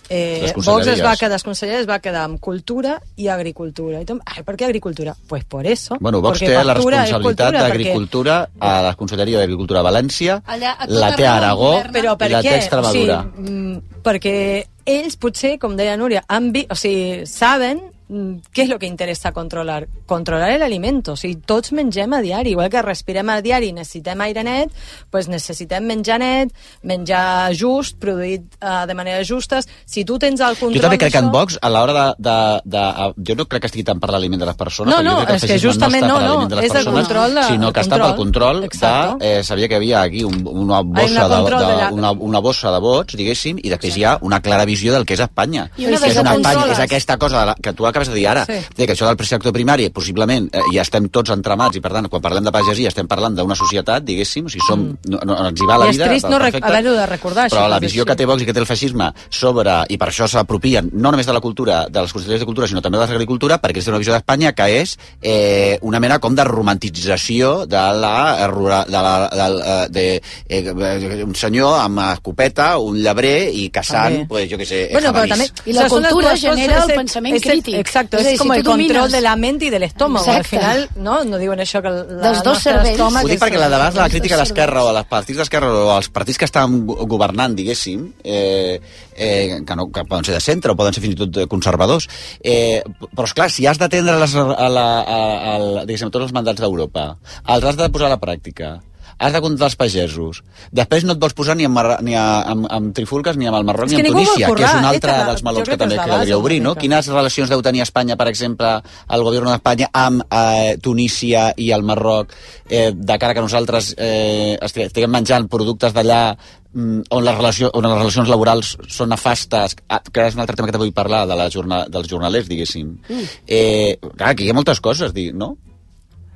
eh, Vox es va quedar, conselleries es va quedar amb cultura i agricultura. I tu, ai, per què agricultura? Pues por eso. Bueno, Vox té la responsabilitat cultura, d'agricultura a la Conselleria d'Agricultura de València, Allà, la té a Aragó. Però per i la té què? a Extremadura. O sigui, mm, perquè ells potser, com deia Núria, han vi... o sigui, saben mm, ¿qué es lo que interesa controlar? Controlar el alimento. O sigui, tots mengem a diari. Igual que respirem a diari i necessitem aire net, pues necessitem menjar net, menjar just, produït uh, de manera justa. Si tu tens el control Jo també crec que en Vox, a l'hora de, de, de, de... Jo no crec que estigui tant per l'aliment de les persones, No, no, que és el que justament no, no, no, l'aliment és el persones, control de- sinó que el està pel control. control de... Eh, sabia que hi havia aquí un, una, bossa una de, control de, de la- una, una bossa de vots, diguéssim, i després hi ha una clara visió del que és Espanya. I una que és, una Espanya, és aquesta cosa de la, que tu acabes de dir ara, Sí. de que això del sector primari, possiblement, eh, ja estem tots entramats, i per tant, quan parlem de pagesia estem parlant d'una societat, diguéssim, o sigui, som, no, no, ens hi va la Mm. I és vida, trist no haver-ho de recordar, això, però la visió que té Vox i que té el feixisme sobre, i per això s'apropien no només de la cultura, de les conselleries de cultura, sinó també de l'agricultura, perquè és una visió d'Espanya que és eh, una mena com de romantització de la, eh, rura- de la, del, eh, de, eh, un senyor amb escopeta, un llebrer i caçant, pues, jo què sé, Bueno, però també... I la cultura genera el pensament crític. Exacto, És a es, dir, como si el domines- control de la mente y del estómago. Al final, no, no diuen això que la Dels dos nostre cervells. estómac Ho dic és- perquè la de vegades la crítica a l'esquerra o als partits d'esquerra o als partits que estan go- governant, diguéssim, eh, eh, que, no, que poden ser de centre o poden ser fins i tot conservadors, eh, però és clar, si has d'atendre les- a, la, a, a, diguéssim, tots els mandats d'Europa, els has de posar a la pràctica, has de comptar els pagesos. Després no et vols posar ni amb, Marra- ni a, amb, amb trifulques ni amb el Marroc ni amb Tunísia, que és un altre la- dels melons que que també caldria obrir, no? Quines relacions deu tenir Espanya, per exemple, el govern d'Espanya amb eh, Tunísia i el Marroc, eh, de cara que nosaltres eh, estiguem estiguem menjant productes d'allà mm, on, la relació, on les relacions laborals són nefastes, ah, que és un altre tema que també vull parlar, de la jorna, dels jornalers, diguéssim. Mm. Eh, clar, aquí hi ha moltes coses, no?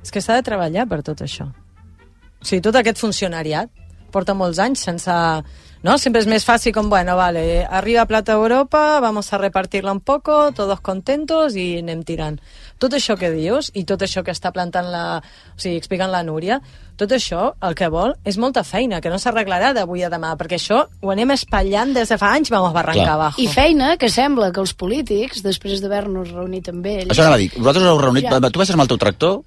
És que s'ha de treballar per tot això. O sigui, tot aquest funcionariat porta molts anys sense... ¿no? Sempre és més fàcil com, bueno, vale, arriba plata a Europa, vamos a repartirla un poco, todos contentos i anem tirant. Tot això que dius i tot això que està plantant la... O sigui, explicant la Núria, tot això el que vol és molta feina, que no s'arreglarà d'avui a demà, perquè això ho anem espatllant des de fa anys, vamos barrancar Clar. abajo. I feina que sembla que els polítics, després d'haver-nos reunit amb ells... Això anava a dir, vosaltres us heu reunit, Ja. tu vas ser amb el teu tractor,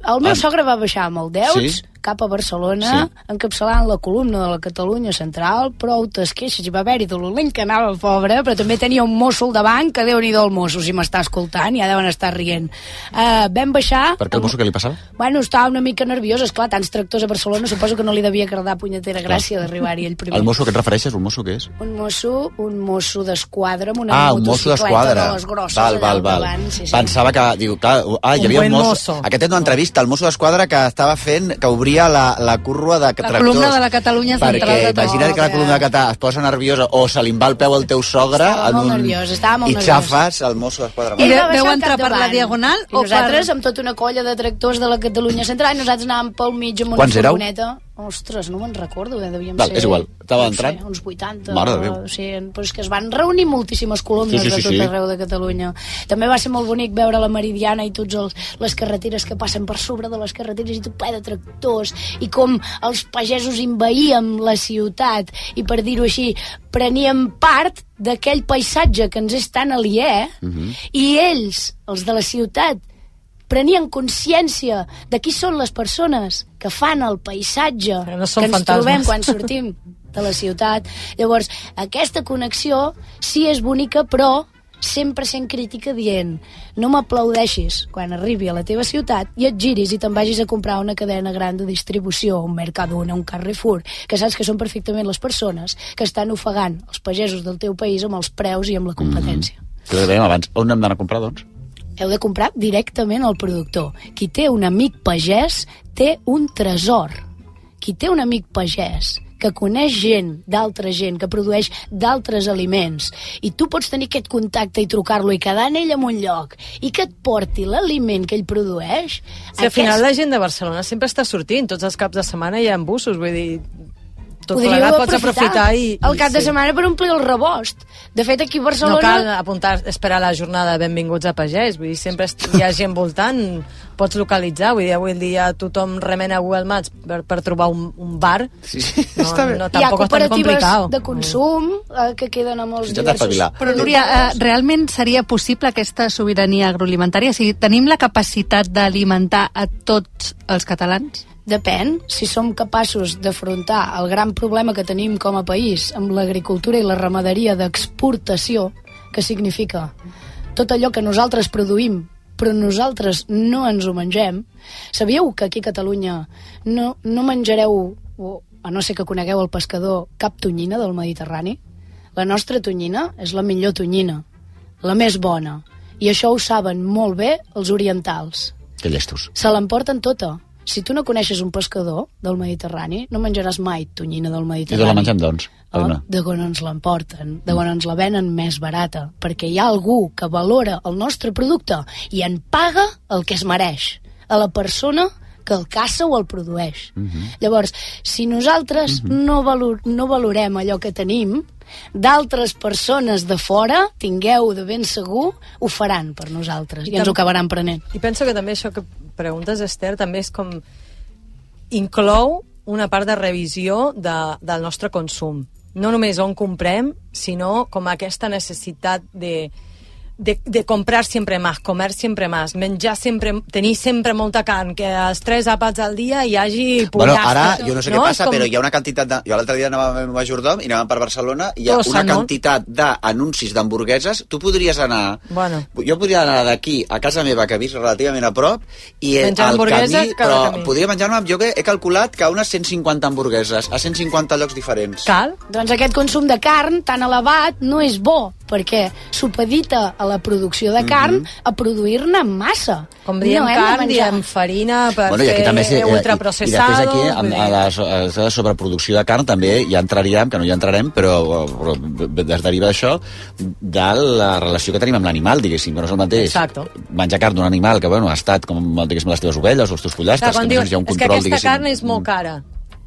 El meu Ah. sogre va baixar amb el Deuts Sí? Cap a Barcelona, Sí. encapçalant la columna de la Catalunya Central, prou tes queixes, hi va haver-hi de l'olent que anava pobre, però també tenia un mosso al davant, que déu-n'hi-do el mosso, si m'està escoltant, ja deuen estar rient. Uh, vam baixar... per què el mosso què li passava? Bueno, estava una mica nerviós, esclar, tants tractors a Barcelona, suposo que no li devia agradar punyetera gràcia d'arribar-hi ell primer. El mosso que et refereixes, un mosso què és? Un mosso, un mosso d'esquadra amb una ah, un mosso motocicleta d'esquadra. de les grosses Val, val, al val. davant. Sí, sí. Pensava que... Diu, clar, ah, hi Un havia un buen mosso. mosso. Aquest és una entrevista, el mosso d'esquadra que estava fent, que obria la, la curva de tractors. columna de la Catalunya Central Perquè de imagina't que la columna de Català es posa nerviosa o se li va el peu al teu sogre Estava en molt un... nerviós, estava molt i nerviós. xafes el mosso d'esquadra. I Ell de- va baixar veu al entrar per la diagonal I o nosaltres, per- amb tota una colla de tractors de la Catalunya Central, i nosaltres anàvem pel mig amb una Quants éreu? Ostres, no me'n recordo, eh? devíem Val, ser... és igual. Estava no ho sé, entrant? uns 80. Mare de Déu. O sigui, però és que es van reunir moltíssimes columnes Sí, sí, sí, de tot sí. arreu de Catalunya. També va ser molt bonic veure la Meridiana i tots els, les carreteres que passen per sobre de les carreteres i tot ple de tractors i com els pagesos invaïem la ciutat i per dir-ho així preníem part d'aquell paisatge que ens és tan aliè Mhm. i ells, els de la ciutat, prenien consciència de qui són les persones que fan el paisatge Que no que ens fantasmes. trobem quan sortim de la ciutat. Llavors, aquesta connexió sí és bonica, però sempre sent crítica dient no m'aplaudeixis quan arribi a la teva ciutat i et giris i te'n vagis a comprar una cadena gran de distribució, un Mercadona, un Carrefour, que saps que són perfectament les persones que estan ofegant els pagesos del teu país amb els preus i amb la competència. Que ho dèiem abans. On hem d'anar a comprar, doncs? Heu de comprar directament al productor. Qui té un amic pagès té un tresor. Qui té un amic pagès que coneix gent d'altra gent, que produeix d'altres aliments, i tu pots tenir aquest contacte i trucar-lo i quedar en ell en un lloc, i que et porti l'aliment que ell produeix... Si al final la gent de Barcelona sempre està sortint, tots els caps de setmana hi ha busos, vull dir, tot Podríeu plegat pots aprofitar i... el cap de sí. setmana per omplir el rebost. De fet, aquí a Barcelona... No cal apuntar, esperar la jornada de benvinguts a pagès, vull dir, sempre hi ha gent voltant, pots localitzar, vull dir, avui en dia tothom remena Google Maps per, per trobar un, un bar, Sí, no, no, Hi ha tampoc és tan cooperatives de consum eh, que queden a molts Intenta diversos... espavilar. Però, Núria, eh, realment seria possible aquesta sobirania agroalimentària? O sigui, tenim la capacitat d'alimentar a tots els catalans? Depèn, si som capaços d'afrontar el gran problema que tenim com a país amb l'agricultura i la ramaderia d'exportació, que significa tot allò que nosaltres produïm però nosaltres no ens ho mengem, sabíeu que aquí a Catalunya no, no menjareu, o, a no ser que conegueu el pescador, cap tonyina del Mediterrani? La nostra tonyina és la millor tonyina, la més bona, i això ho saben molt bé els orientals. Que llestos. Se l'emporten tota. Si tu no coneixes un pescador del Mediterrani, no menjaràs mai tonyina del I Mediterrani. de la mengem, doncs? Oh, de on ens l'emporten, de on ens la venen més barata, perquè hi ha algú que valora el nostre producte i en paga el que es mereix, a la persona que el caça o el produeix. Llavors, si nosaltres no, valor, no valorem allò que tenim, d'altres persones de fora, tingueu de ben segur, ho faran per nosaltres i, I ens ho acabaran prenent. I penso que també això que preguntes, Esther, també és com... inclou una part de revisió de, del nostre consum. No només on comprem, sinó com aquesta necessitat de, de, de comprar sempre més, comer sempre més, menjar sempre, tenir sempre molta carn, que als tres àpats al dia hi hagi Bueno, pollastre. ara, jo no sé què És passa, com- però hi ha una quantitat de... Jo l'altre dia anava amb el majordom i anàvem per Barcelona i hi ha Tots una s'han- quantitat d'anuncis d'hamburgueses. Tu podries anar... Bueno. Jo podria anar d'aquí a casa meva, que visc relativament a prop, i Menjar al hamburguesa camí, cada però camí. podria menjar-me, jo que he calculat que unes 150 hamburgueses a 150 llocs diferents. Cal? Doncs aquest consum de carn tan elevat no és bo, perquè supedita a la producció de carn a produir-ne en massa. Com diem no carn, diem farina per Bueno, i aquí fer també sé, eh, i, i després aquí, a la, a la sobreproducció de carn també ja entraríem, que no hi entrarem, però, però es deriva d'això, de la relació que tenim amb l'animal, diguéssim, que no és el mateix. Exacto. Menjar carn d'un animal que, bueno, ha estat com, diguéssim, les teves ovelles o els teus pollastres, que dius, més hi ha un és que control, aquesta diguéssim... carn és molt cara.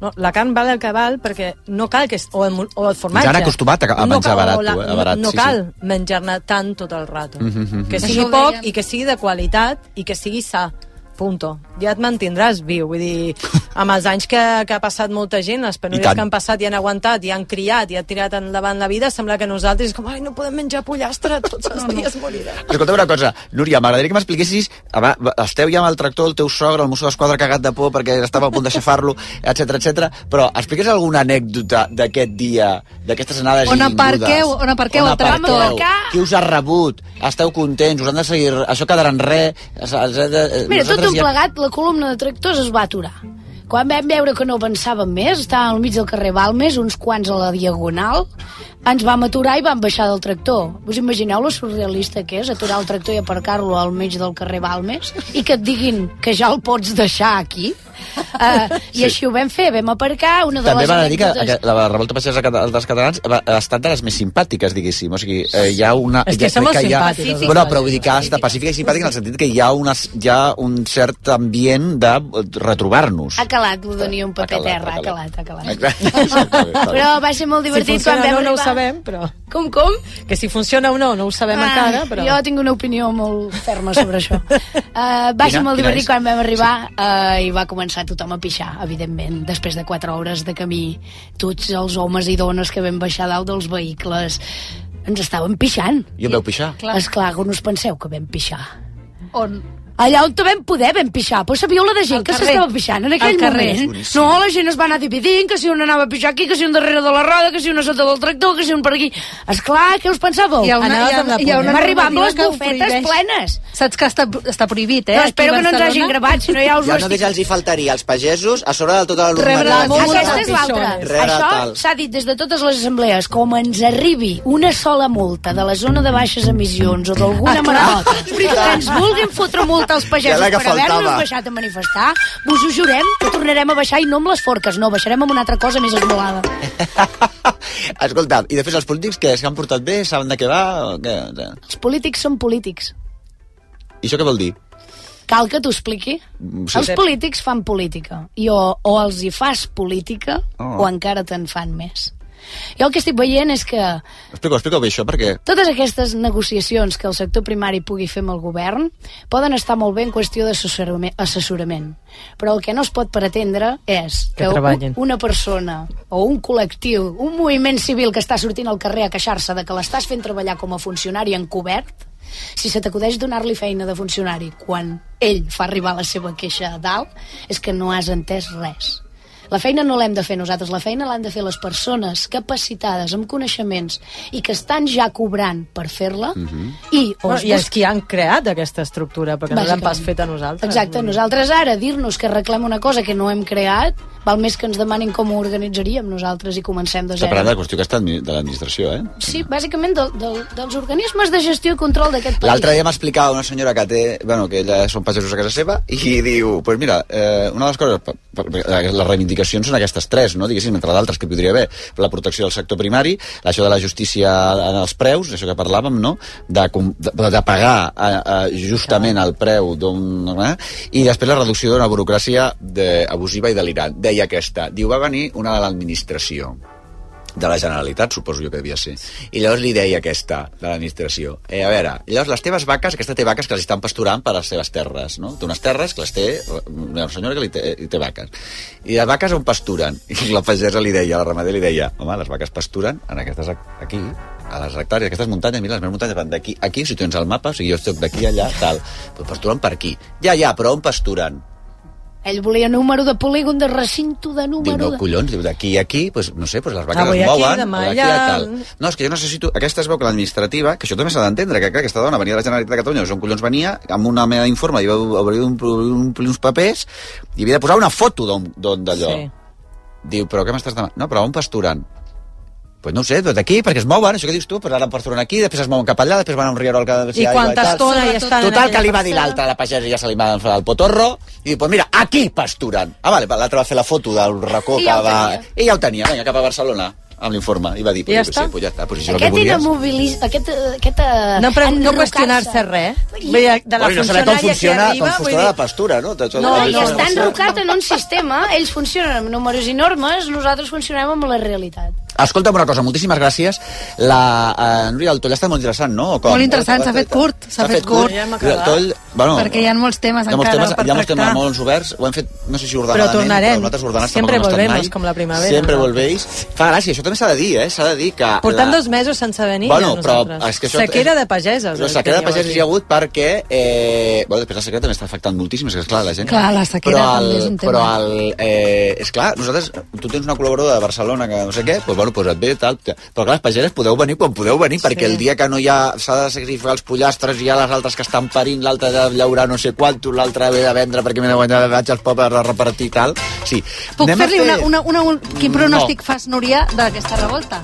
No, la carn val el que val perquè no cal que... es- O el, o el formatge. Ens han acostumat a- a no menjar cal- barat, la- tu, eh, a barat, no, sí, no cal menjar-ne tant tot el rato. Mhm, mhm. Que Això sigui ho poc i que sigui de qualitat i que sigui sa. Punto. Ja et mantindràs viu. Vull dir, amb els anys que, que ha passat molta gent, les penúries que han passat i han aguantat i han criat i han tirat endavant la vida, sembla que nosaltres com, ai, no podem menjar pollastre tots els dies, morirem. Escolta'm una cosa, Núria, m'agradaria que m'expliquessis... Esteu ja amb el tractor, el teu sogre, el mosso d'esquadra cagat de por perquè estava a punt d'aixafar-lo, etc etc. però expliques alguna anècdota d'aquest dia, d'aquestes anades On aparqueu- on aparqueu el tractor? aparqueu? Qui us ha rebut? Esteu contents? Us han de seguir... Això quedarà en res? Es- es- es- Mira, tot un plegat, la columna de tractors es va aturar. Quan vam veure que no avançàvem més, estàvem al mig del carrer Balmes, uns quants a la diagonal, ens vam aturar i vam baixar del tractor. Us imagineu lo surrealista que és, aturar el tractor i aparcar-lo al mig del carrer Balmes i que et diguin que ja el pots deixar aquí? Uh, I Sí. així ho vam fer, vam aparcar una de També les van dir que que la revolta cata- dels catalans ha estat de les més simpàtiques, diguéssim. O sigui, eh, hi ha una... És que ja, som crec hi ha, simpàtics, els Bueno, però vull dir que ha estat pacífica i simpàtica en el sentit que hi ha, una, hi ha un cert ambient de retrobar-nos. Ha calat, lo tenia un paper calat, terra, ha ha calat. calat, ha calat. Exacte. Però va ser molt divertit si quan vam no, no ho arribar. Sabem, però... Com, com? Que si funciona o no, no ho sabem Ah, encara, però... Jo tinc una opinió molt ferma sobre això. Uh, va ser molt divertit quan vam arribar uh, i va començar tothom a pixar, evidentment, després de 4 hores de camí. Tots els homes i dones que vam baixar dalt dels vehicles ens estaven pixant. I on veu pixar? Clar. Esclar, on us penseu que vam pixar? On? Allà on vam poder vam pixar, però sabíeu la de gent Al que carrer. s'estava pixant en aquell Al carrer. moment? Boníssim. No, la gent es va anar dividint, que si un anava a pixar aquí, que si un darrere de la roda, que si un a sota del tractor, que si un per aquí. Esclar, què us pensàveu? Hi ha una, Anaves hi ha, amb la hi ha una Vam arribar amb les que ho bufetes prohibeix. plenes. Saps que està, està prohibit, eh? No, aquí espero a que no ens Barcelona. hagin gravat, si no ja us Ja ho només estic... els hi faltaria als pagesos a sobre de tota la Rebre la normalitat. multa. Aquesta és l'altra. Rere Això tal. s'ha dit des de totes les assemblees. Com ens arribi una sola multa de la zona de baixes emissions o d'alguna maravota que ens vulguin fotre multa als pagesos Ja per haver-nos baixat a manifestar, vos ho jurem que tornarem a baixar i no amb les forques, no, baixarem amb una altra cosa més esmolada. Escolta, i després els polítics que s'han portat bé, saben de què va? O què? Els polítics són polítics. I això què vol dir? Cal que t'ho expliqui? Mm, sí. Els polítics fan política. I o, o els hi fas política Oh. o encara te'n fan més. Jo el que estic veient és que Explica-ho, explica bé això, perquè... totes aquestes negociacions que el sector primari pugui fer amb el govern poden estar molt bé en qüestió d'assessorament, assessorament. però el que no es pot pretendre és Que que, un, una persona o un col·lectiu, un moviment civil que està sortint al carrer a queixar-se de que l'estàs fent treballar com a funcionari encobert, si se t'acudeix donar-li feina de funcionari quan ell fa arribar la seva queixa a dalt, és que no has entès res. La feina no l'hem de fer nosaltres, la feina l'han de fer les persones capacitades, amb coneixements, i que estan ja cobrant per fer-la, i... Bueno, I els qui han creat aquesta estructura, perquè no l'han pas a nosaltres. Exacte, nosaltres ara dir-nos que arreglem una cosa que no hem creat, val més que ens demanin com ho organitzaríem nosaltres i comencem de Està parlant de zero. la qüestió aquesta admi- de l'administració, eh? Sí, bàsicament del, del, dels organismes de gestió i control d'aquest país. L'altre dia m'explicava una senyora que té, bueno, que ella són pagesos a casa seva, i diu, pues mira, eh, una de les coses, per- les reivindicacions són aquestes tres, no? diguéssim, entre d'altres que podria haver, la protecció del sector primari, això de la justícia en els preus, això que parlàvem, no? De, de, de pagar eh, eh, justament el preu d'un... Eh? I després la reducció d'una burocràcia de, abusiva i delirant. Deia aquesta, diu, va venir una de l'administració, de la Generalitat, suposo jo que devia ser. I llavors li deia aquesta, de l'administració, eh, a veure, llavors les teves vaques, aquesta té vaques que les estan pasturant per les seves terres, no? Té unes terres que les té, una senyora que li té, li té vaques. I les vaques on pasturen? I la pagesa li deia, la ramadera li deia, home, les vaques pasturen en aquestes, aquí, a les hectàrees, aquestes muntanyes, mira, les meves muntanyes van d'aquí, aquí, si tens el mapa, o sigui, jo estic d'aquí allà, tal, però pasturen per aquí. Ja, ja, però on pasturen? Ell volia número de polígon, de recinto, de Diu, número... no, de... collons, diu, d'aquí a aquí, pues, no sé, pues les vaques Avui es aquí, mouen, demà o d'aquí allà. a tal. No, és que jo necessito... Aquesta es veu que l'administrativa, que això també s'ha d'entendre, que clar, aquesta dona venia de la Generalitat de Catalunya, on collons venia, amb una meva informe, i va obrir un, omplir uns papers, i havia de posar una foto d'allò. Sí. Diu, però què m'estàs demanant? No, però on pasturen? Pues no ho sé, doncs d'aquí, perquè es mouen, això que dius tu, però ara pasturen aquí, després es mouen cap allà, després van a un rierol que I aigua quanta estona hi estan en Total, que li va dir l'altre, la pagesa ja se li va enfadar el potorro, i diu, pues mira, aquí pasturen. Ah, vale, l'altre va fer la foto del racó I que ja va... I ja ho tenia, vinga, cap a Barcelona, amb l'informe. I va dir, pues, Ja està. sé, pues ja està, pues que Aquest volies. inamobilis... Aquest, eh, aquest, eh, No, però no qüestionar-se res. I- Vull dir, de la Bueno, i no saber com funciona, arriba, com funciona la dir, pastura, no? Tot això No, de- I no, està no. enrocat en un sistema, ells funcionen amb números i normes, nosaltres funcionem amb la realitat. Escolta'm una cosa, moltíssimes gràcies. La eh, Núria del Toll ha estat molt interessant, no? Com? Molt interessant, s'ha fet curt, s'ha fet curt. Ja hem Núria del Toll, bueno, Perquè hi ha molts temes hi ha molts encara temes, per hi ha molts temes oberts, ho hem fet, no sé si Però ordenadament, tornarem. nosaltres ordenats Siempre tampoc no volvemos, mai. com la primavera, Sempre nosaltres. volvéis. Fa gràcia, això també s'ha de dir, eh? S'ha de dir que... Portem la- dos mesos sense venir Bueno, ja però nosaltres. és que això... Sequera de pageses. Però el sequera de pageses hi ha hagut perquè... Eh, bueno, després la sequera també està afectant moltíssim, és que, esclar, la gent... Clar, la sequera però també és un tema. Però el, eh, és clar, nosaltres... Tu tens una col·laboradora de Barcelona que no sé què, doncs, bueno, doncs et ve tal... Però clar, les pageses podeu venir quan podeu venir, Sí. perquè el dia que no hi ha... S'ha de sacrificar els pollastres, hi ha les altres que estan parint, l'altre de llaurar no sé quantos, l'altre ve de vendre perquè m'he de guanyar vaig als pobles a repartir i tal. Sí. Puc fer-li fer- una, una, una, un... Quin pronòstic fas, Núria, d'aquesta revolta?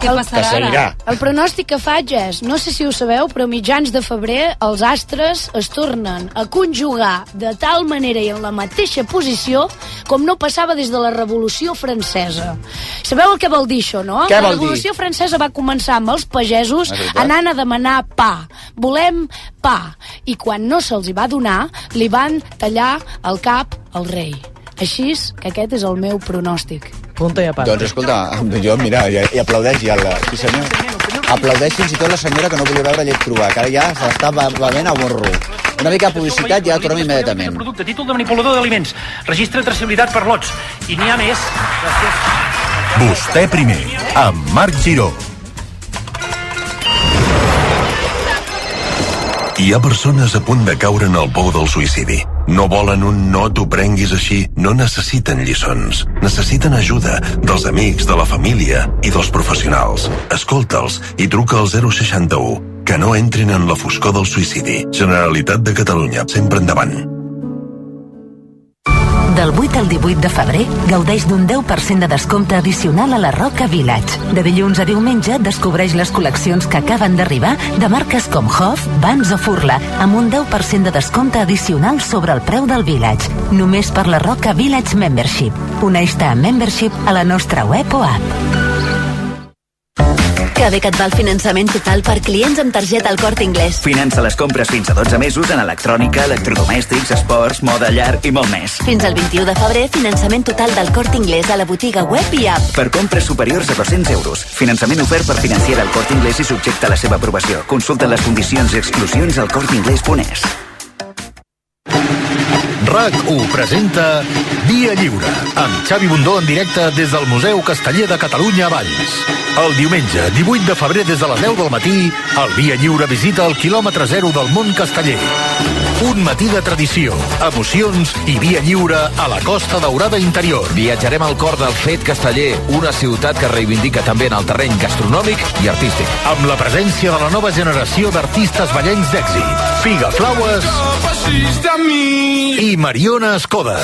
Què passarà Que seguirà. ara? El pronòstic que faig és, no sé si ho sabeu, però mitjans de febrer els astres es tornen a conjugar de tal manera i en la mateixa posició com no passava des de la Revolució Francesa. Sabeu el que vol dir això, no? Què la vol dir? Revolució Francesa va començar amb els pagesos anant a demanar pa. Volem pa. I quan no se'ls hi va donar, li van tallar el cap al rei. Així és que aquest és el meu pronòstic. Punto i a part. Doncs escolta, jo, mira, i, i aplaudeix ja la... Sí, senyor. Aplaudeix fins i tot la senyora que no volia veure llet crua, que ara ja se l'està be- bevent a borro. Una mica de publicitat i ja tornem immediatament. Producte, títol de manipulador d'aliments, registre de traçabilitat per lots. I n'hi ha més. Gràcies. Vostè primer, amb Marc Giró. Hi ha persones a punt de caure en el pou del suïcidi. No volen un no t'ho prenguis així, no necessiten lliçons. Necessiten ajuda dels amics, de la família i dels professionals. Escolta'ls i truca al 061. Que no entrin en la foscor del suïcidi. Generalitat de Catalunya, sempre endavant. Del 8 al 18 de febrer, gaudeix d'un 10% de descompte addicional a la Roca Village. De dilluns a diumenge, descobreix les col·leccions que acaben d'arribar de marques com Hoff, Vans o Furla, amb un 10% de descompte addicional sobre el preu del Village. Només per la Roca Village Membership. Uneix-te a Membership a la nostra web o app. Que bé que et va el finançament total per clients amb targeta al Corte Inglés. Finança les compres fins a 12 mesos en electrònica, electrodomèstics, esports, moda llar i molt més. Fins al 21 de febrer, finançament total del Corte Inglés a la botiga web i app. Per compres superiors a 200 euros. Finançament ofert per financiar el Corte Inglés i subjecte a la seva aprovació. Consulta les condicions i exclusions al corteinglés.es. RAC1 presenta Via Lliure, amb Xavi Bundó en directe des del Museu Casteller de Catalunya a Valls. El diumenge, 18 de febrer des de les 10 del matí, el Via Lliure visita el quilòmetre zero del món casteller. Un matí de tradició, emocions i via lliure a la Costa Daurada interior. Viatjarem al cor del fet casteller, una ciutat que reivindica també en el terreny gastronòmic i artístic. Amb la presència de la nova generació d'artistes ballencs d'èxit. Figa Flaues i Mariona Escoda.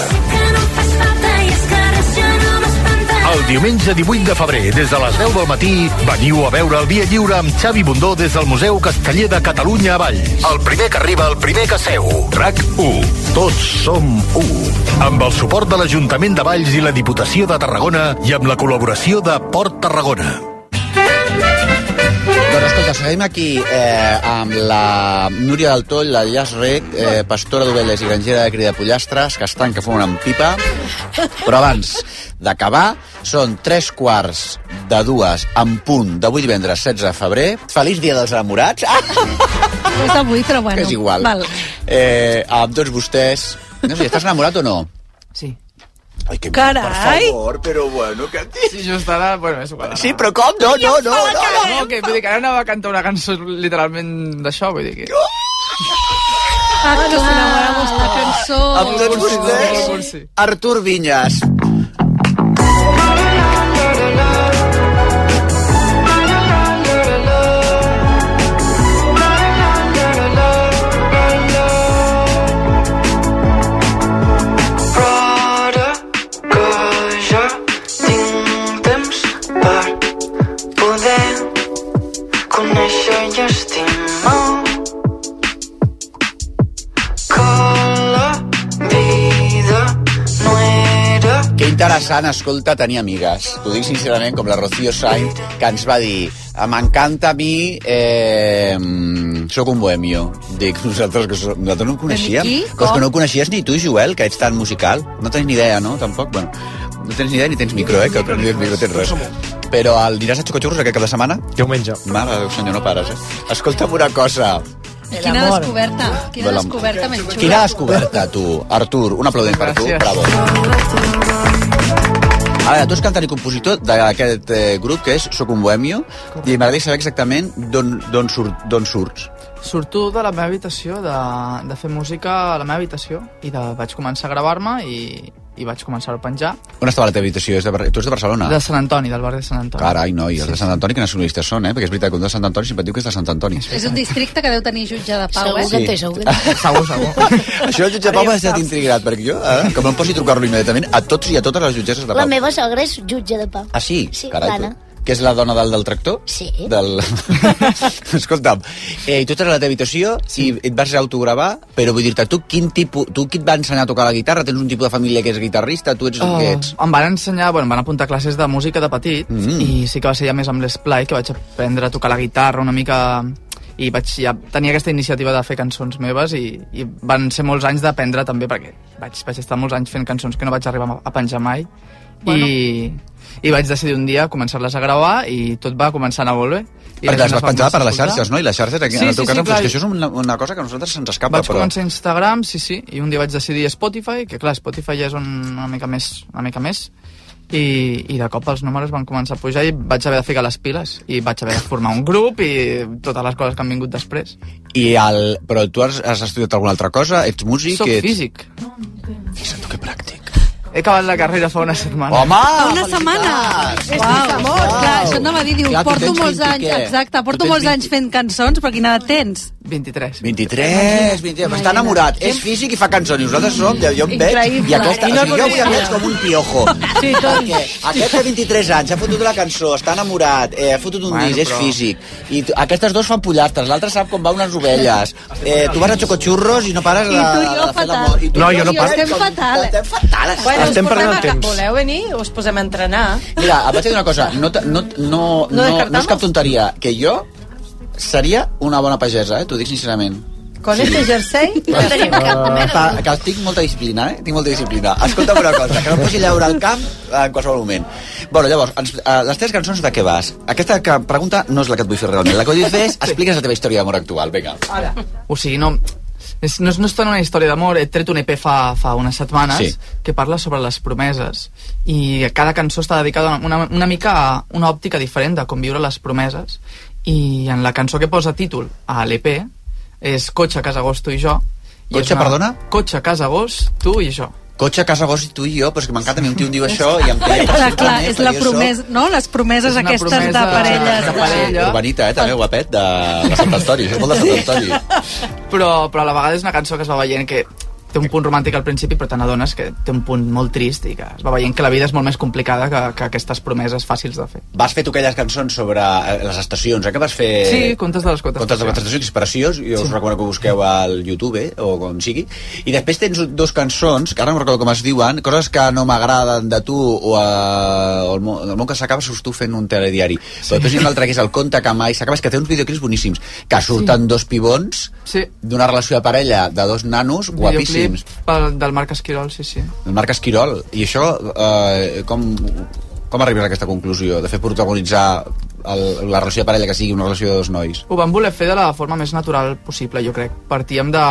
El diumenge 18 de febrer, des de les 10 del matí, veniu a veure el Via Lliure amb Xavi Bundó des del Museu Casteller de Catalunya a Valls. El primer que arriba, el primer que seu. RAC 1. Tots som 1. Amb el suport de l'Ajuntament de Valls i la Diputació de Tarragona i amb la col·laboració de Port Tarragona. Doncs escolta, seguim aquí eh, amb la Núria del Toll, la Llàs Rec, eh, pastora d'ovelles i grangera de cria de pollastres, que estan que fumen amb pipa. Però abans d'acabar, són tres quarts de dues en punt d'avui divendres 16 de febrer. Feliç dia dels enamorats. Ah, És avui, però bueno. és igual. Val. Eh, amb tots vostès... No sé, estàs enamorat o no? Sí. Ai, que Carai! per favor, però bueno, que... Sí, just ara, bueno, és igual. Sí, però com? No, no, no, no, no. No, que, vull dir que ara anava a cantar una cançó literalment d'això, vull dir que... Ah, que s'enamoramos la cançó. Amb tots vostès, Artur Vinyes. Interessant, escolta, tenir amigues. T'ho dic sincerament, com la Rocío Sainz, que ens va dir m'encanta a mi, eh, sóc un bohemio. Dic, nosaltres, que som, nosaltres no ho coneixíem. Però és que no ho coneixies ni tu, Joel, que ets tan musical. No tens ni idea, no? Tampoc, bueno. No tens ni idea ni tens micro, eh? Que ni tens micro, tens res. Però el diràs a Xocotxurros aquest cap de setmana? Diumenge. Mare senyor, no pares, eh? Escolta'm una cosa. Quina descoberta. Quina Hola. descoberta ben xula. Quina descoberta, tu? Artur, un aplaudiment per tu, bravo. A veure, tu ets cantant i compositor d'aquest eh, grup que és Soc un bohemio i m'agradaria saber exactament d'on d'on surt, d'on surts. Surto de la meva habitació, de, de fer música a la meva habitació, i de, vaig començar a gravar-me i, i vaig començar a penjar. On estava la teva habitació? És de, Bar- tu ets de Barcelona? De Sant Antoni, del barri de Sant Antoni. Carai, noi, els de Sant Antoni que nacionalistes són, eh? Perquè és veritat que un de Sant Antoni sempre et diu que és de Sant Antoni. És un districte que deu tenir jutge de pau, Segur eh? que té, segur que té. Segur, segur. Això el jutge Pau m'ha estat intrigat, perquè jo, eh, que me'n posi a trucar-lo immediatament a tots i a totes les jutgesses de La Pau. meva sogra és jutge de pau. Ah, sí? Sí, Carai, tu. Que és la dona del, del tractor? Sí. Del... Escolta'm, eh, tu estàs a la teva habitació sí. i et vas autogravar, però vull dir-te, tu quin tipus, tu qui et va ensenyar a tocar la guitarra? Tens un tipus de família que és guitarrista? Tu ets, Oh, què ets? em van ensenyar, bueno, em van apuntar classes de música de petit Mm. i sí que va ser ja més amb l'esplai que vaig aprendre a tocar la guitarra una mica i vaig ja tenir aquesta iniciativa de fer cançons meves i, i van ser molts anys d'aprendre també perquè vaig, vaig estar molts anys fent cançons que no vaig arribar a penjar mai Bueno. i, i vaig decidir un dia començar-les a gravar i tot va començar a anar molt bé. I Perquè les vas va penjar per a les xarxes, no? I les xarxes, aquí, Sí, en el sí, teu sí, cas, clar, és que això és una, una cosa que a nosaltres se'ns escapa, Vaig però... començar a Instagram, sí, sí, i un dia vaig decidir Spotify, que clar, Spotify ja és un, una mica més, una mica més, i, i de cop els números van començar a pujar i vaig haver de ficar les piles i vaig haver de formar un grup i totes les coses que han vingut després. I el... Però tu has, has estudiat alguna altra cosa? Ets músic? Soc ets... físic. Fixa't tu que pràctic. He acabat la carrera fa una setmana. Home! Una setmana! Uau, clar, això anava a dir, diu, Clar, porto molts 20 anys, exacte, porto molts 20. anys fent cançons, però quina edat tens? 23. 23, 23, està enamorat, és físic i fa cançons, i nosaltres som, jo, jo em veig, Increïble. i aquesta, I o no sigui, jo avui em veig com un piojo. Sí, tot. Perquè aquest té 23 anys, ha fotut la cançó, està enamorat, eh, ha fotut un Bueno, disc, és però- físic, i tu, aquestes dos fan pollastres, l'altre sap com va unes ovelles, eh, tu vas a xocotxurros i no pares de, de, jo de fer l'amor. I tu No, jo no paro. Estem fatal. Estem fatal. Bueno, Estem perdent a... el temps. Voleu venir? Us posem a entrenar. Mira, et vaig dir una cosa, no, no, no, no, no, no és cap tonteria, que jo seria una bona pagesa, eh? t'ho dic sincerament. Con este jersey... No tenim cap mena. Pa, que tinc molta disciplina, eh? Tinc molta disciplina. Escolta'm una cosa, que no em posi llaure al camp en qualsevol moment. Bueno, llavors, ens, uh, les teves cançons de què vas? Aquesta que, pregunta no és la que et vull fer realment. La que vull fer és explica'ns la teva història d'amor actual, vinga. Ara. O sigui, no, és, no, és- no és tant una història d'amor, he tret un EP fa, fa unes setmanes Sí. que parla sobre les promeses i cada cançó està dedicada una, una, una mica a una òptica diferent de com viure les promeses i en la cançó que posa títol a l'EP és Cotxe, Casa Agosto i jo I Cotxe, una- perdona? Cotxe, casa, gos, tu i jo. Cotxe, casa, gos i tu i jo, però és que m'encanta, a mi un tio em diu això i em té... Clar, clar, és la promesa, no? Les promeses aquestes promesa de parelles. de parella. Urbanita, eh, també, guapet, de, de Sant Antoni, això és molt de Sant Antoni. Però, però a la vegada és una cançó que es va veient que té un punt romàntic al principi, però te n'adones que té un punt molt trist i que es va veient que la vida és molt més complicada que, que aquestes promeses fàcils de fer. Vas fer tu aquelles cançons sobre eh, les estacions, eh, que vas fer... Sí, contes de les quotes. Contes de les estacions, que és preciós, jo us recomano que busqueu al YouTube, eh, o com sigui. I després tens dos cançons, que ara no recordo com es diuen, coses que no m'agraden de tu, o, a, o el, món, el món que s'acaba surts tu fent un telediari. Sí. Però després hi ha un altre que és el conte que mai s'acaba, que té uns videoclips boníssims, que surten sí. dos pibons sí. d'una relació de parella de dos nanos guapíssims. Videoclip pel, del Marc Esquirol, sí, sí. El Marc Esquirol. I això, eh, com, com arribes a aquesta conclusió de fer protagonitzar el, la relació de parella que sigui una relació de dos nois? Ho vam voler fer de la forma més natural possible, jo crec. Partíem de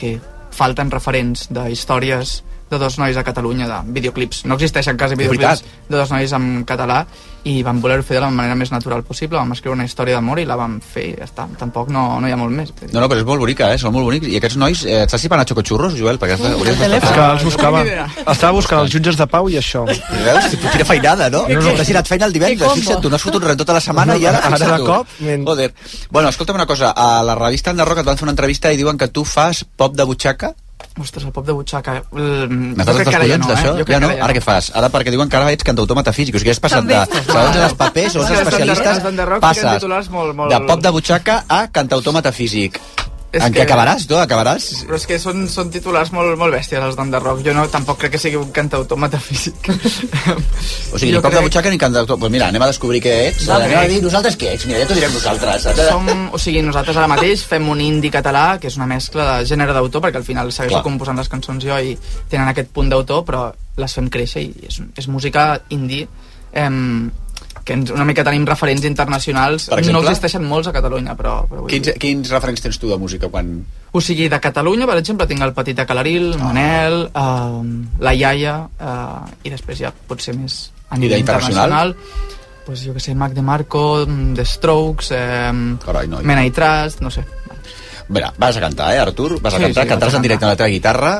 que falten referents de històries de dos nois a Catalunya, de videoclips. No existeixen quasi videoclips de dos nois en català i vam voler fer de la manera més natural possible. Vam escriure una història d'amor i la vam fer i ja està. Tampoc no, no hi ha molt més. No, no, però és molt bonica, eh? Són molt bonics. I aquests nois, eh, estàs xipant a xocoxurros, Joel? Perquè has, hauries És d'estar... que els buscava. Estava buscant els jutges de pau i això. Veus? Quina feinada, no? No, No, no. no. T'has tirat feina el divendres, fixa't tu, no has fotut res tota la setmana i ara, Ara fixa't de tu. cop, Joder. Bueno, escolta'm una cosa, a la revista Enderroc et van fer una entrevista i diuen que tu fas pop de butxaca. Ostres, el pop de butxaca... Mm, N'has ja collons no, eh? d'això? Jo crec Ja no? ara què fas? Ara perquè diuen que ara ets cantautor metafísic, o sigui, has passat de segons els papers o els especialistes, passes titulars molt- molt- de pop de butxaca a cantautor metafísic. És en què acabaràs, tu? Acabaràs? Però és que són, són titulars molt, molt bèsties, els d'Enderroc. Jo no, tampoc crec que sigui un cantautor metafísic. O sigui, Jo ni pop de butxaca ni cantautor. Pues mira, anem a descobrir què ets. Va, anem a dir nosaltres què ets. Mira, ja t'ho direm nosaltres. Som, o sigui, nosaltres ara mateix fem un indie català, que és una mescla de gènere d'autor, perquè al final segueixo Clar. composant les cançons jo i tenen aquest punt d'autor, però les fem créixer i és, és música indie em, que ens, una mica tenim referents internacionals. Per exemple? No existeixen molts a Catalunya, però... però vull Quins, dir- quins referents tens tu de música quan... O sigui, de Catalunya, per exemple, tinc el Petit de Calaril, Manel, uh, la Iaia, uh, i després ja potser més a nivell d'internacional? internacional. Pues jo que sé, Mac de Marco, mm, The Strokes, eh, Carai, noi. Men I Trust, no sé. Mira, vas a cantar, eh, Artur? Vas a Sí, cantar, sí, cantaràs en directe amb la teva guitarra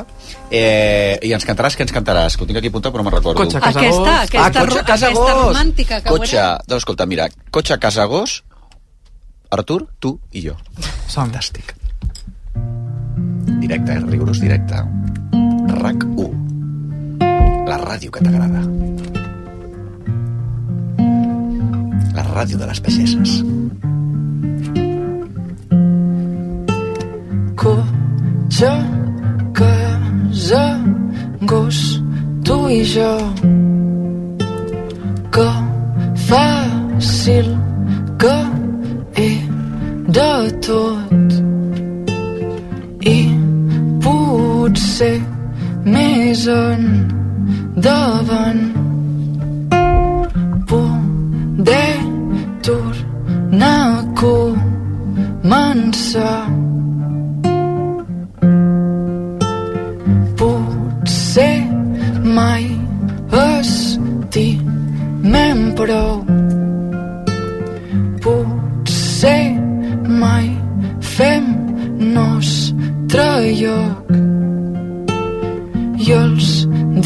eh, i ens cantaràs, què ens cantaràs? Que ho tinc aquí apuntat però no me'n recordo. Cotxe, casa, Aquesta, gos. aquesta ah, cotxe, casa, aquesta gos. romàntica que Cotxe, veurem. doncs escolta, mira, cotxe, casa, gos, Artur, tu i jo. Som. Fantàstic. Directe, eh? rigorós directe. RAC 1. La ràdio que t'agrada. La ràdio de les pageses. Cotxe, casa, gos, tu i jo. Que fàcil que de tot. I potser més endavant poder tornar a començar. Prou. Potser mai fem nostre lloc. I els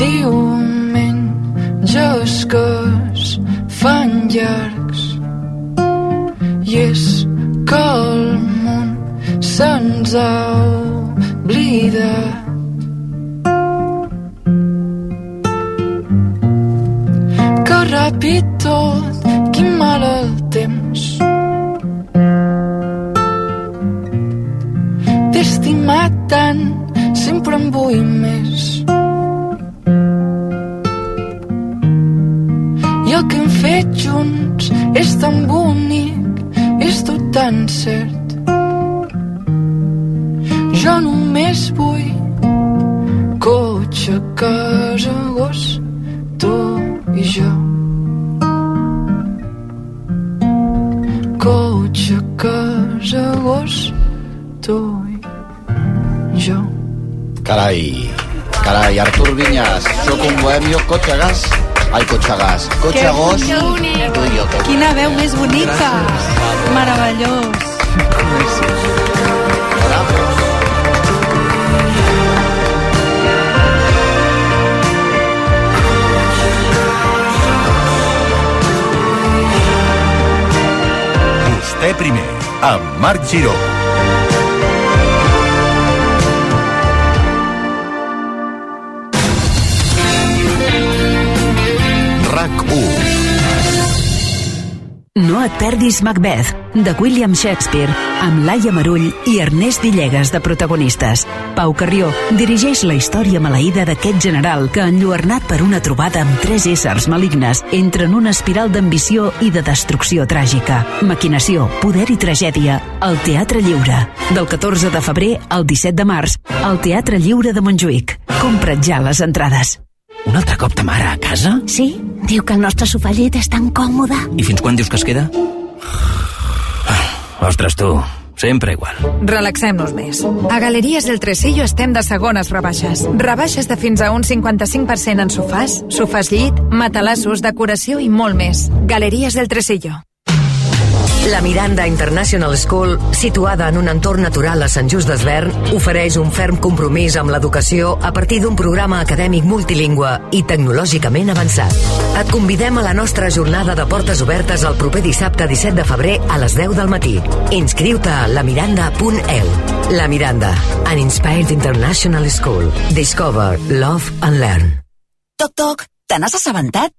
diumenges que es fan llargs i és que el món se'ns ha oblidat cotxe gas Ai, cotxe gas. Cotxe que gos, Que bonic. tu i jo. Que Quina veu més bonica. Gràcies. Meravellós. Bravo. Vostè primer, amb Marc Giró. Et perdis Macbeth, de William Shakespeare, amb Laia Marull i Ernest Villegas de protagonistes. Pau Carrió dirigeix la història maleïda d'aquest general que, enlluernat per una trobada amb tres éssers malignes, entra en una espiral d'ambició i de destrucció tràgica. Maquinació, poder i tragèdia, al Teatre Lliure. Del 14 de febrer al 17 de març, al Teatre Lliure de Montjuïc. Compra't ja les entrades. Un altre cop ta mare a casa? Sí, diu que el nostre sofà llit és tan còmode. I fins quan dius que es queda? Ostres, tu, sempre igual. Relaxem-nos més. A Galeries del Tresillo estem de segones rebaixes. Rebaixes de fins a un 55% en sofàs, sofàs llit, matalassos, decoració i molt més. Galeries del Tresillo. La Miranda International School, situada en un entorn natural a Sant Just d'Esvern, ofereix un ferm compromís amb l'educació a partir d'un programa acadèmic multilingüe i tecnològicament avançat. Et convidem a la nostra jornada de portes obertes el proper dissabte 17 de febrer a les 10 del matí. Inscriu-te a lamiranda.eu. La Miranda, an inspired international school. Discover, love and learn. Toc, toc, te n'has assabentat?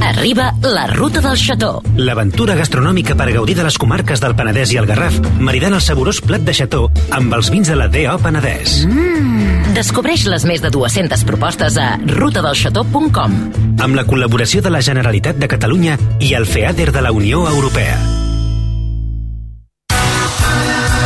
Arriba la ruta del xató. L'aventura gastronòmica per gaudir de les comarques del Penedès i el Garraf, maridant el saborós plat de xató amb els vins de la D.O. Penedès. Mm. Descobreix les més de 200 propostes a rutadelxató.com. Amb la col·laboració de la Generalitat de Catalunya i el FEADER de la Unió Europea.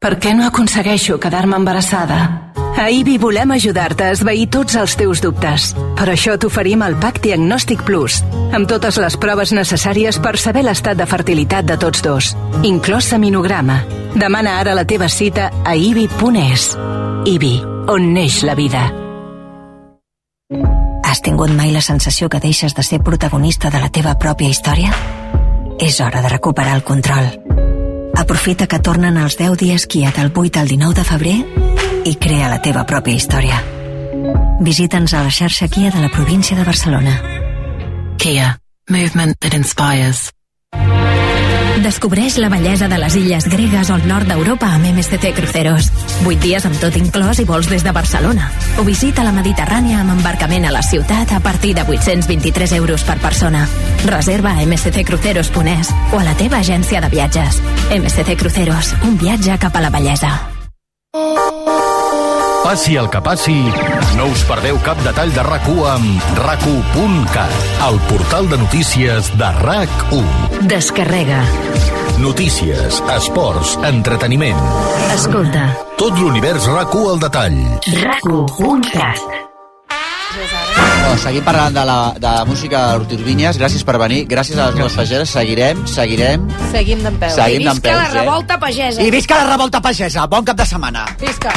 Per què no aconsegueixo quedar-me embarassada? A IBI volem ajudar-te a esvair tots els teus dubtes. Per això t'oferim el PAC Diagnòstic Plus, amb totes les proves necessàries per saber l'estat de fertilitat de tots dos, inclòs seminograma. Demana ara la teva cita a ibi.es. IBI, on neix la vida. Has tingut mai la sensació que deixes de ser protagonista de la teva pròpia història? És hora de recuperar el control. Aprofita que tornen els 10 dies Kia del 8 al 19 de febrer i crea la teva pròpia història. Visita'ns a la xarxa Kia de la província de Barcelona. Kia. Movement that inspires. Descobreix la bellesa de les illes gregues al nord d'Europa amb MSC Cruceros. 8 dies amb tot inclòs i vols des de Barcelona. O visita la Mediterrània amb embarcament a la ciutat a partir de 823 euros per persona. Reserva a msccruceros.es o a la teva agència de viatges. MSC Cruceros, un viatge cap a la bellesa. Passi el que passi, no us perdeu cap detall de RAC1 amb rac1.cat, el portal de notícies de RAC1. Descarrega. Notícies, esports, entreteniment. Escolta. Tot l'univers RAC1 al detall. RAC1.cat. No, seguim parlant de la, de la música d'Urturvinyes. Gràcies per venir. Gràcies a les dues pageres. Seguirem, seguirem. Seguim d'en peu. Seguim d'en Visca peus, la revolta pagesa. I visca la revolta pagesa. Bon cap de setmana. Visca.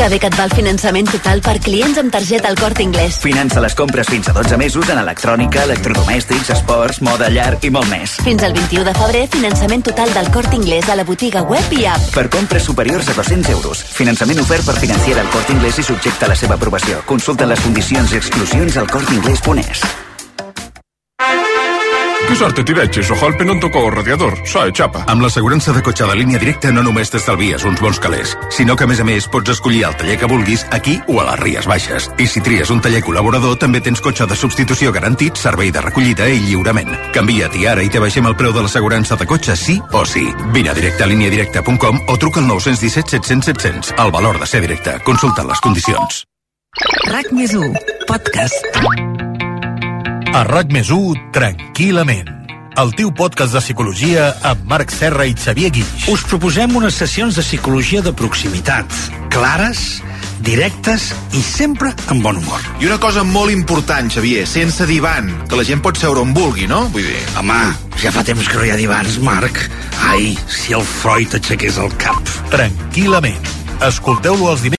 Que bé que et va el finançament total per clients amb targeta al Corte Inglés. Finança les compres fins a 12 mesos en electrònica, electrodomèstics, esports, moda llar i molt més. Fins al 21 de febrer, finançament total del Corte Inglés a la botiga web i app. Per compres superiors a 200 euros. Finançament ofert per financiar el Corte Inglés i subjecte a la seva aprovació. Consulta les condicions i exclusions al corteinglés.es. Che sorte ti regge, so colpe non tocó el radiador, so xapa. Amb l'assegurança de cotxe de línia directa no només t'estalvies uns bons calés, sinó que a més a més pots escollir el taller que vulguis aquí o a les Ries Baixes. I si tries un taller col·laborador també tens cotxe de substitució garantit, servei de recollida i lliurament. Canvia't i ara i te baixem el preu de l'assegurança de cotxe sí o sí. Vine a directe a líniadirecta.com o truca al 917 700 700. El valor de ser directe. Consulta les condicions. RAC més 1, podcast. A RAC més 1, tranquil·lament. El teu podcast de psicologia amb Marc Serra i Xavier Guix. Us proposem unes sessions de psicologia de proximitat, clares, directes i sempre amb bon humor. I una cosa molt important, Xavier, sense divan, que la gent pot seure on vulgui, no? Vull dir... Home, ja fa temps que no hi ha divans, Marc. Ai, si el Freud aixequés el cap. Tranquil·lament. Escolteu-lo els dimecres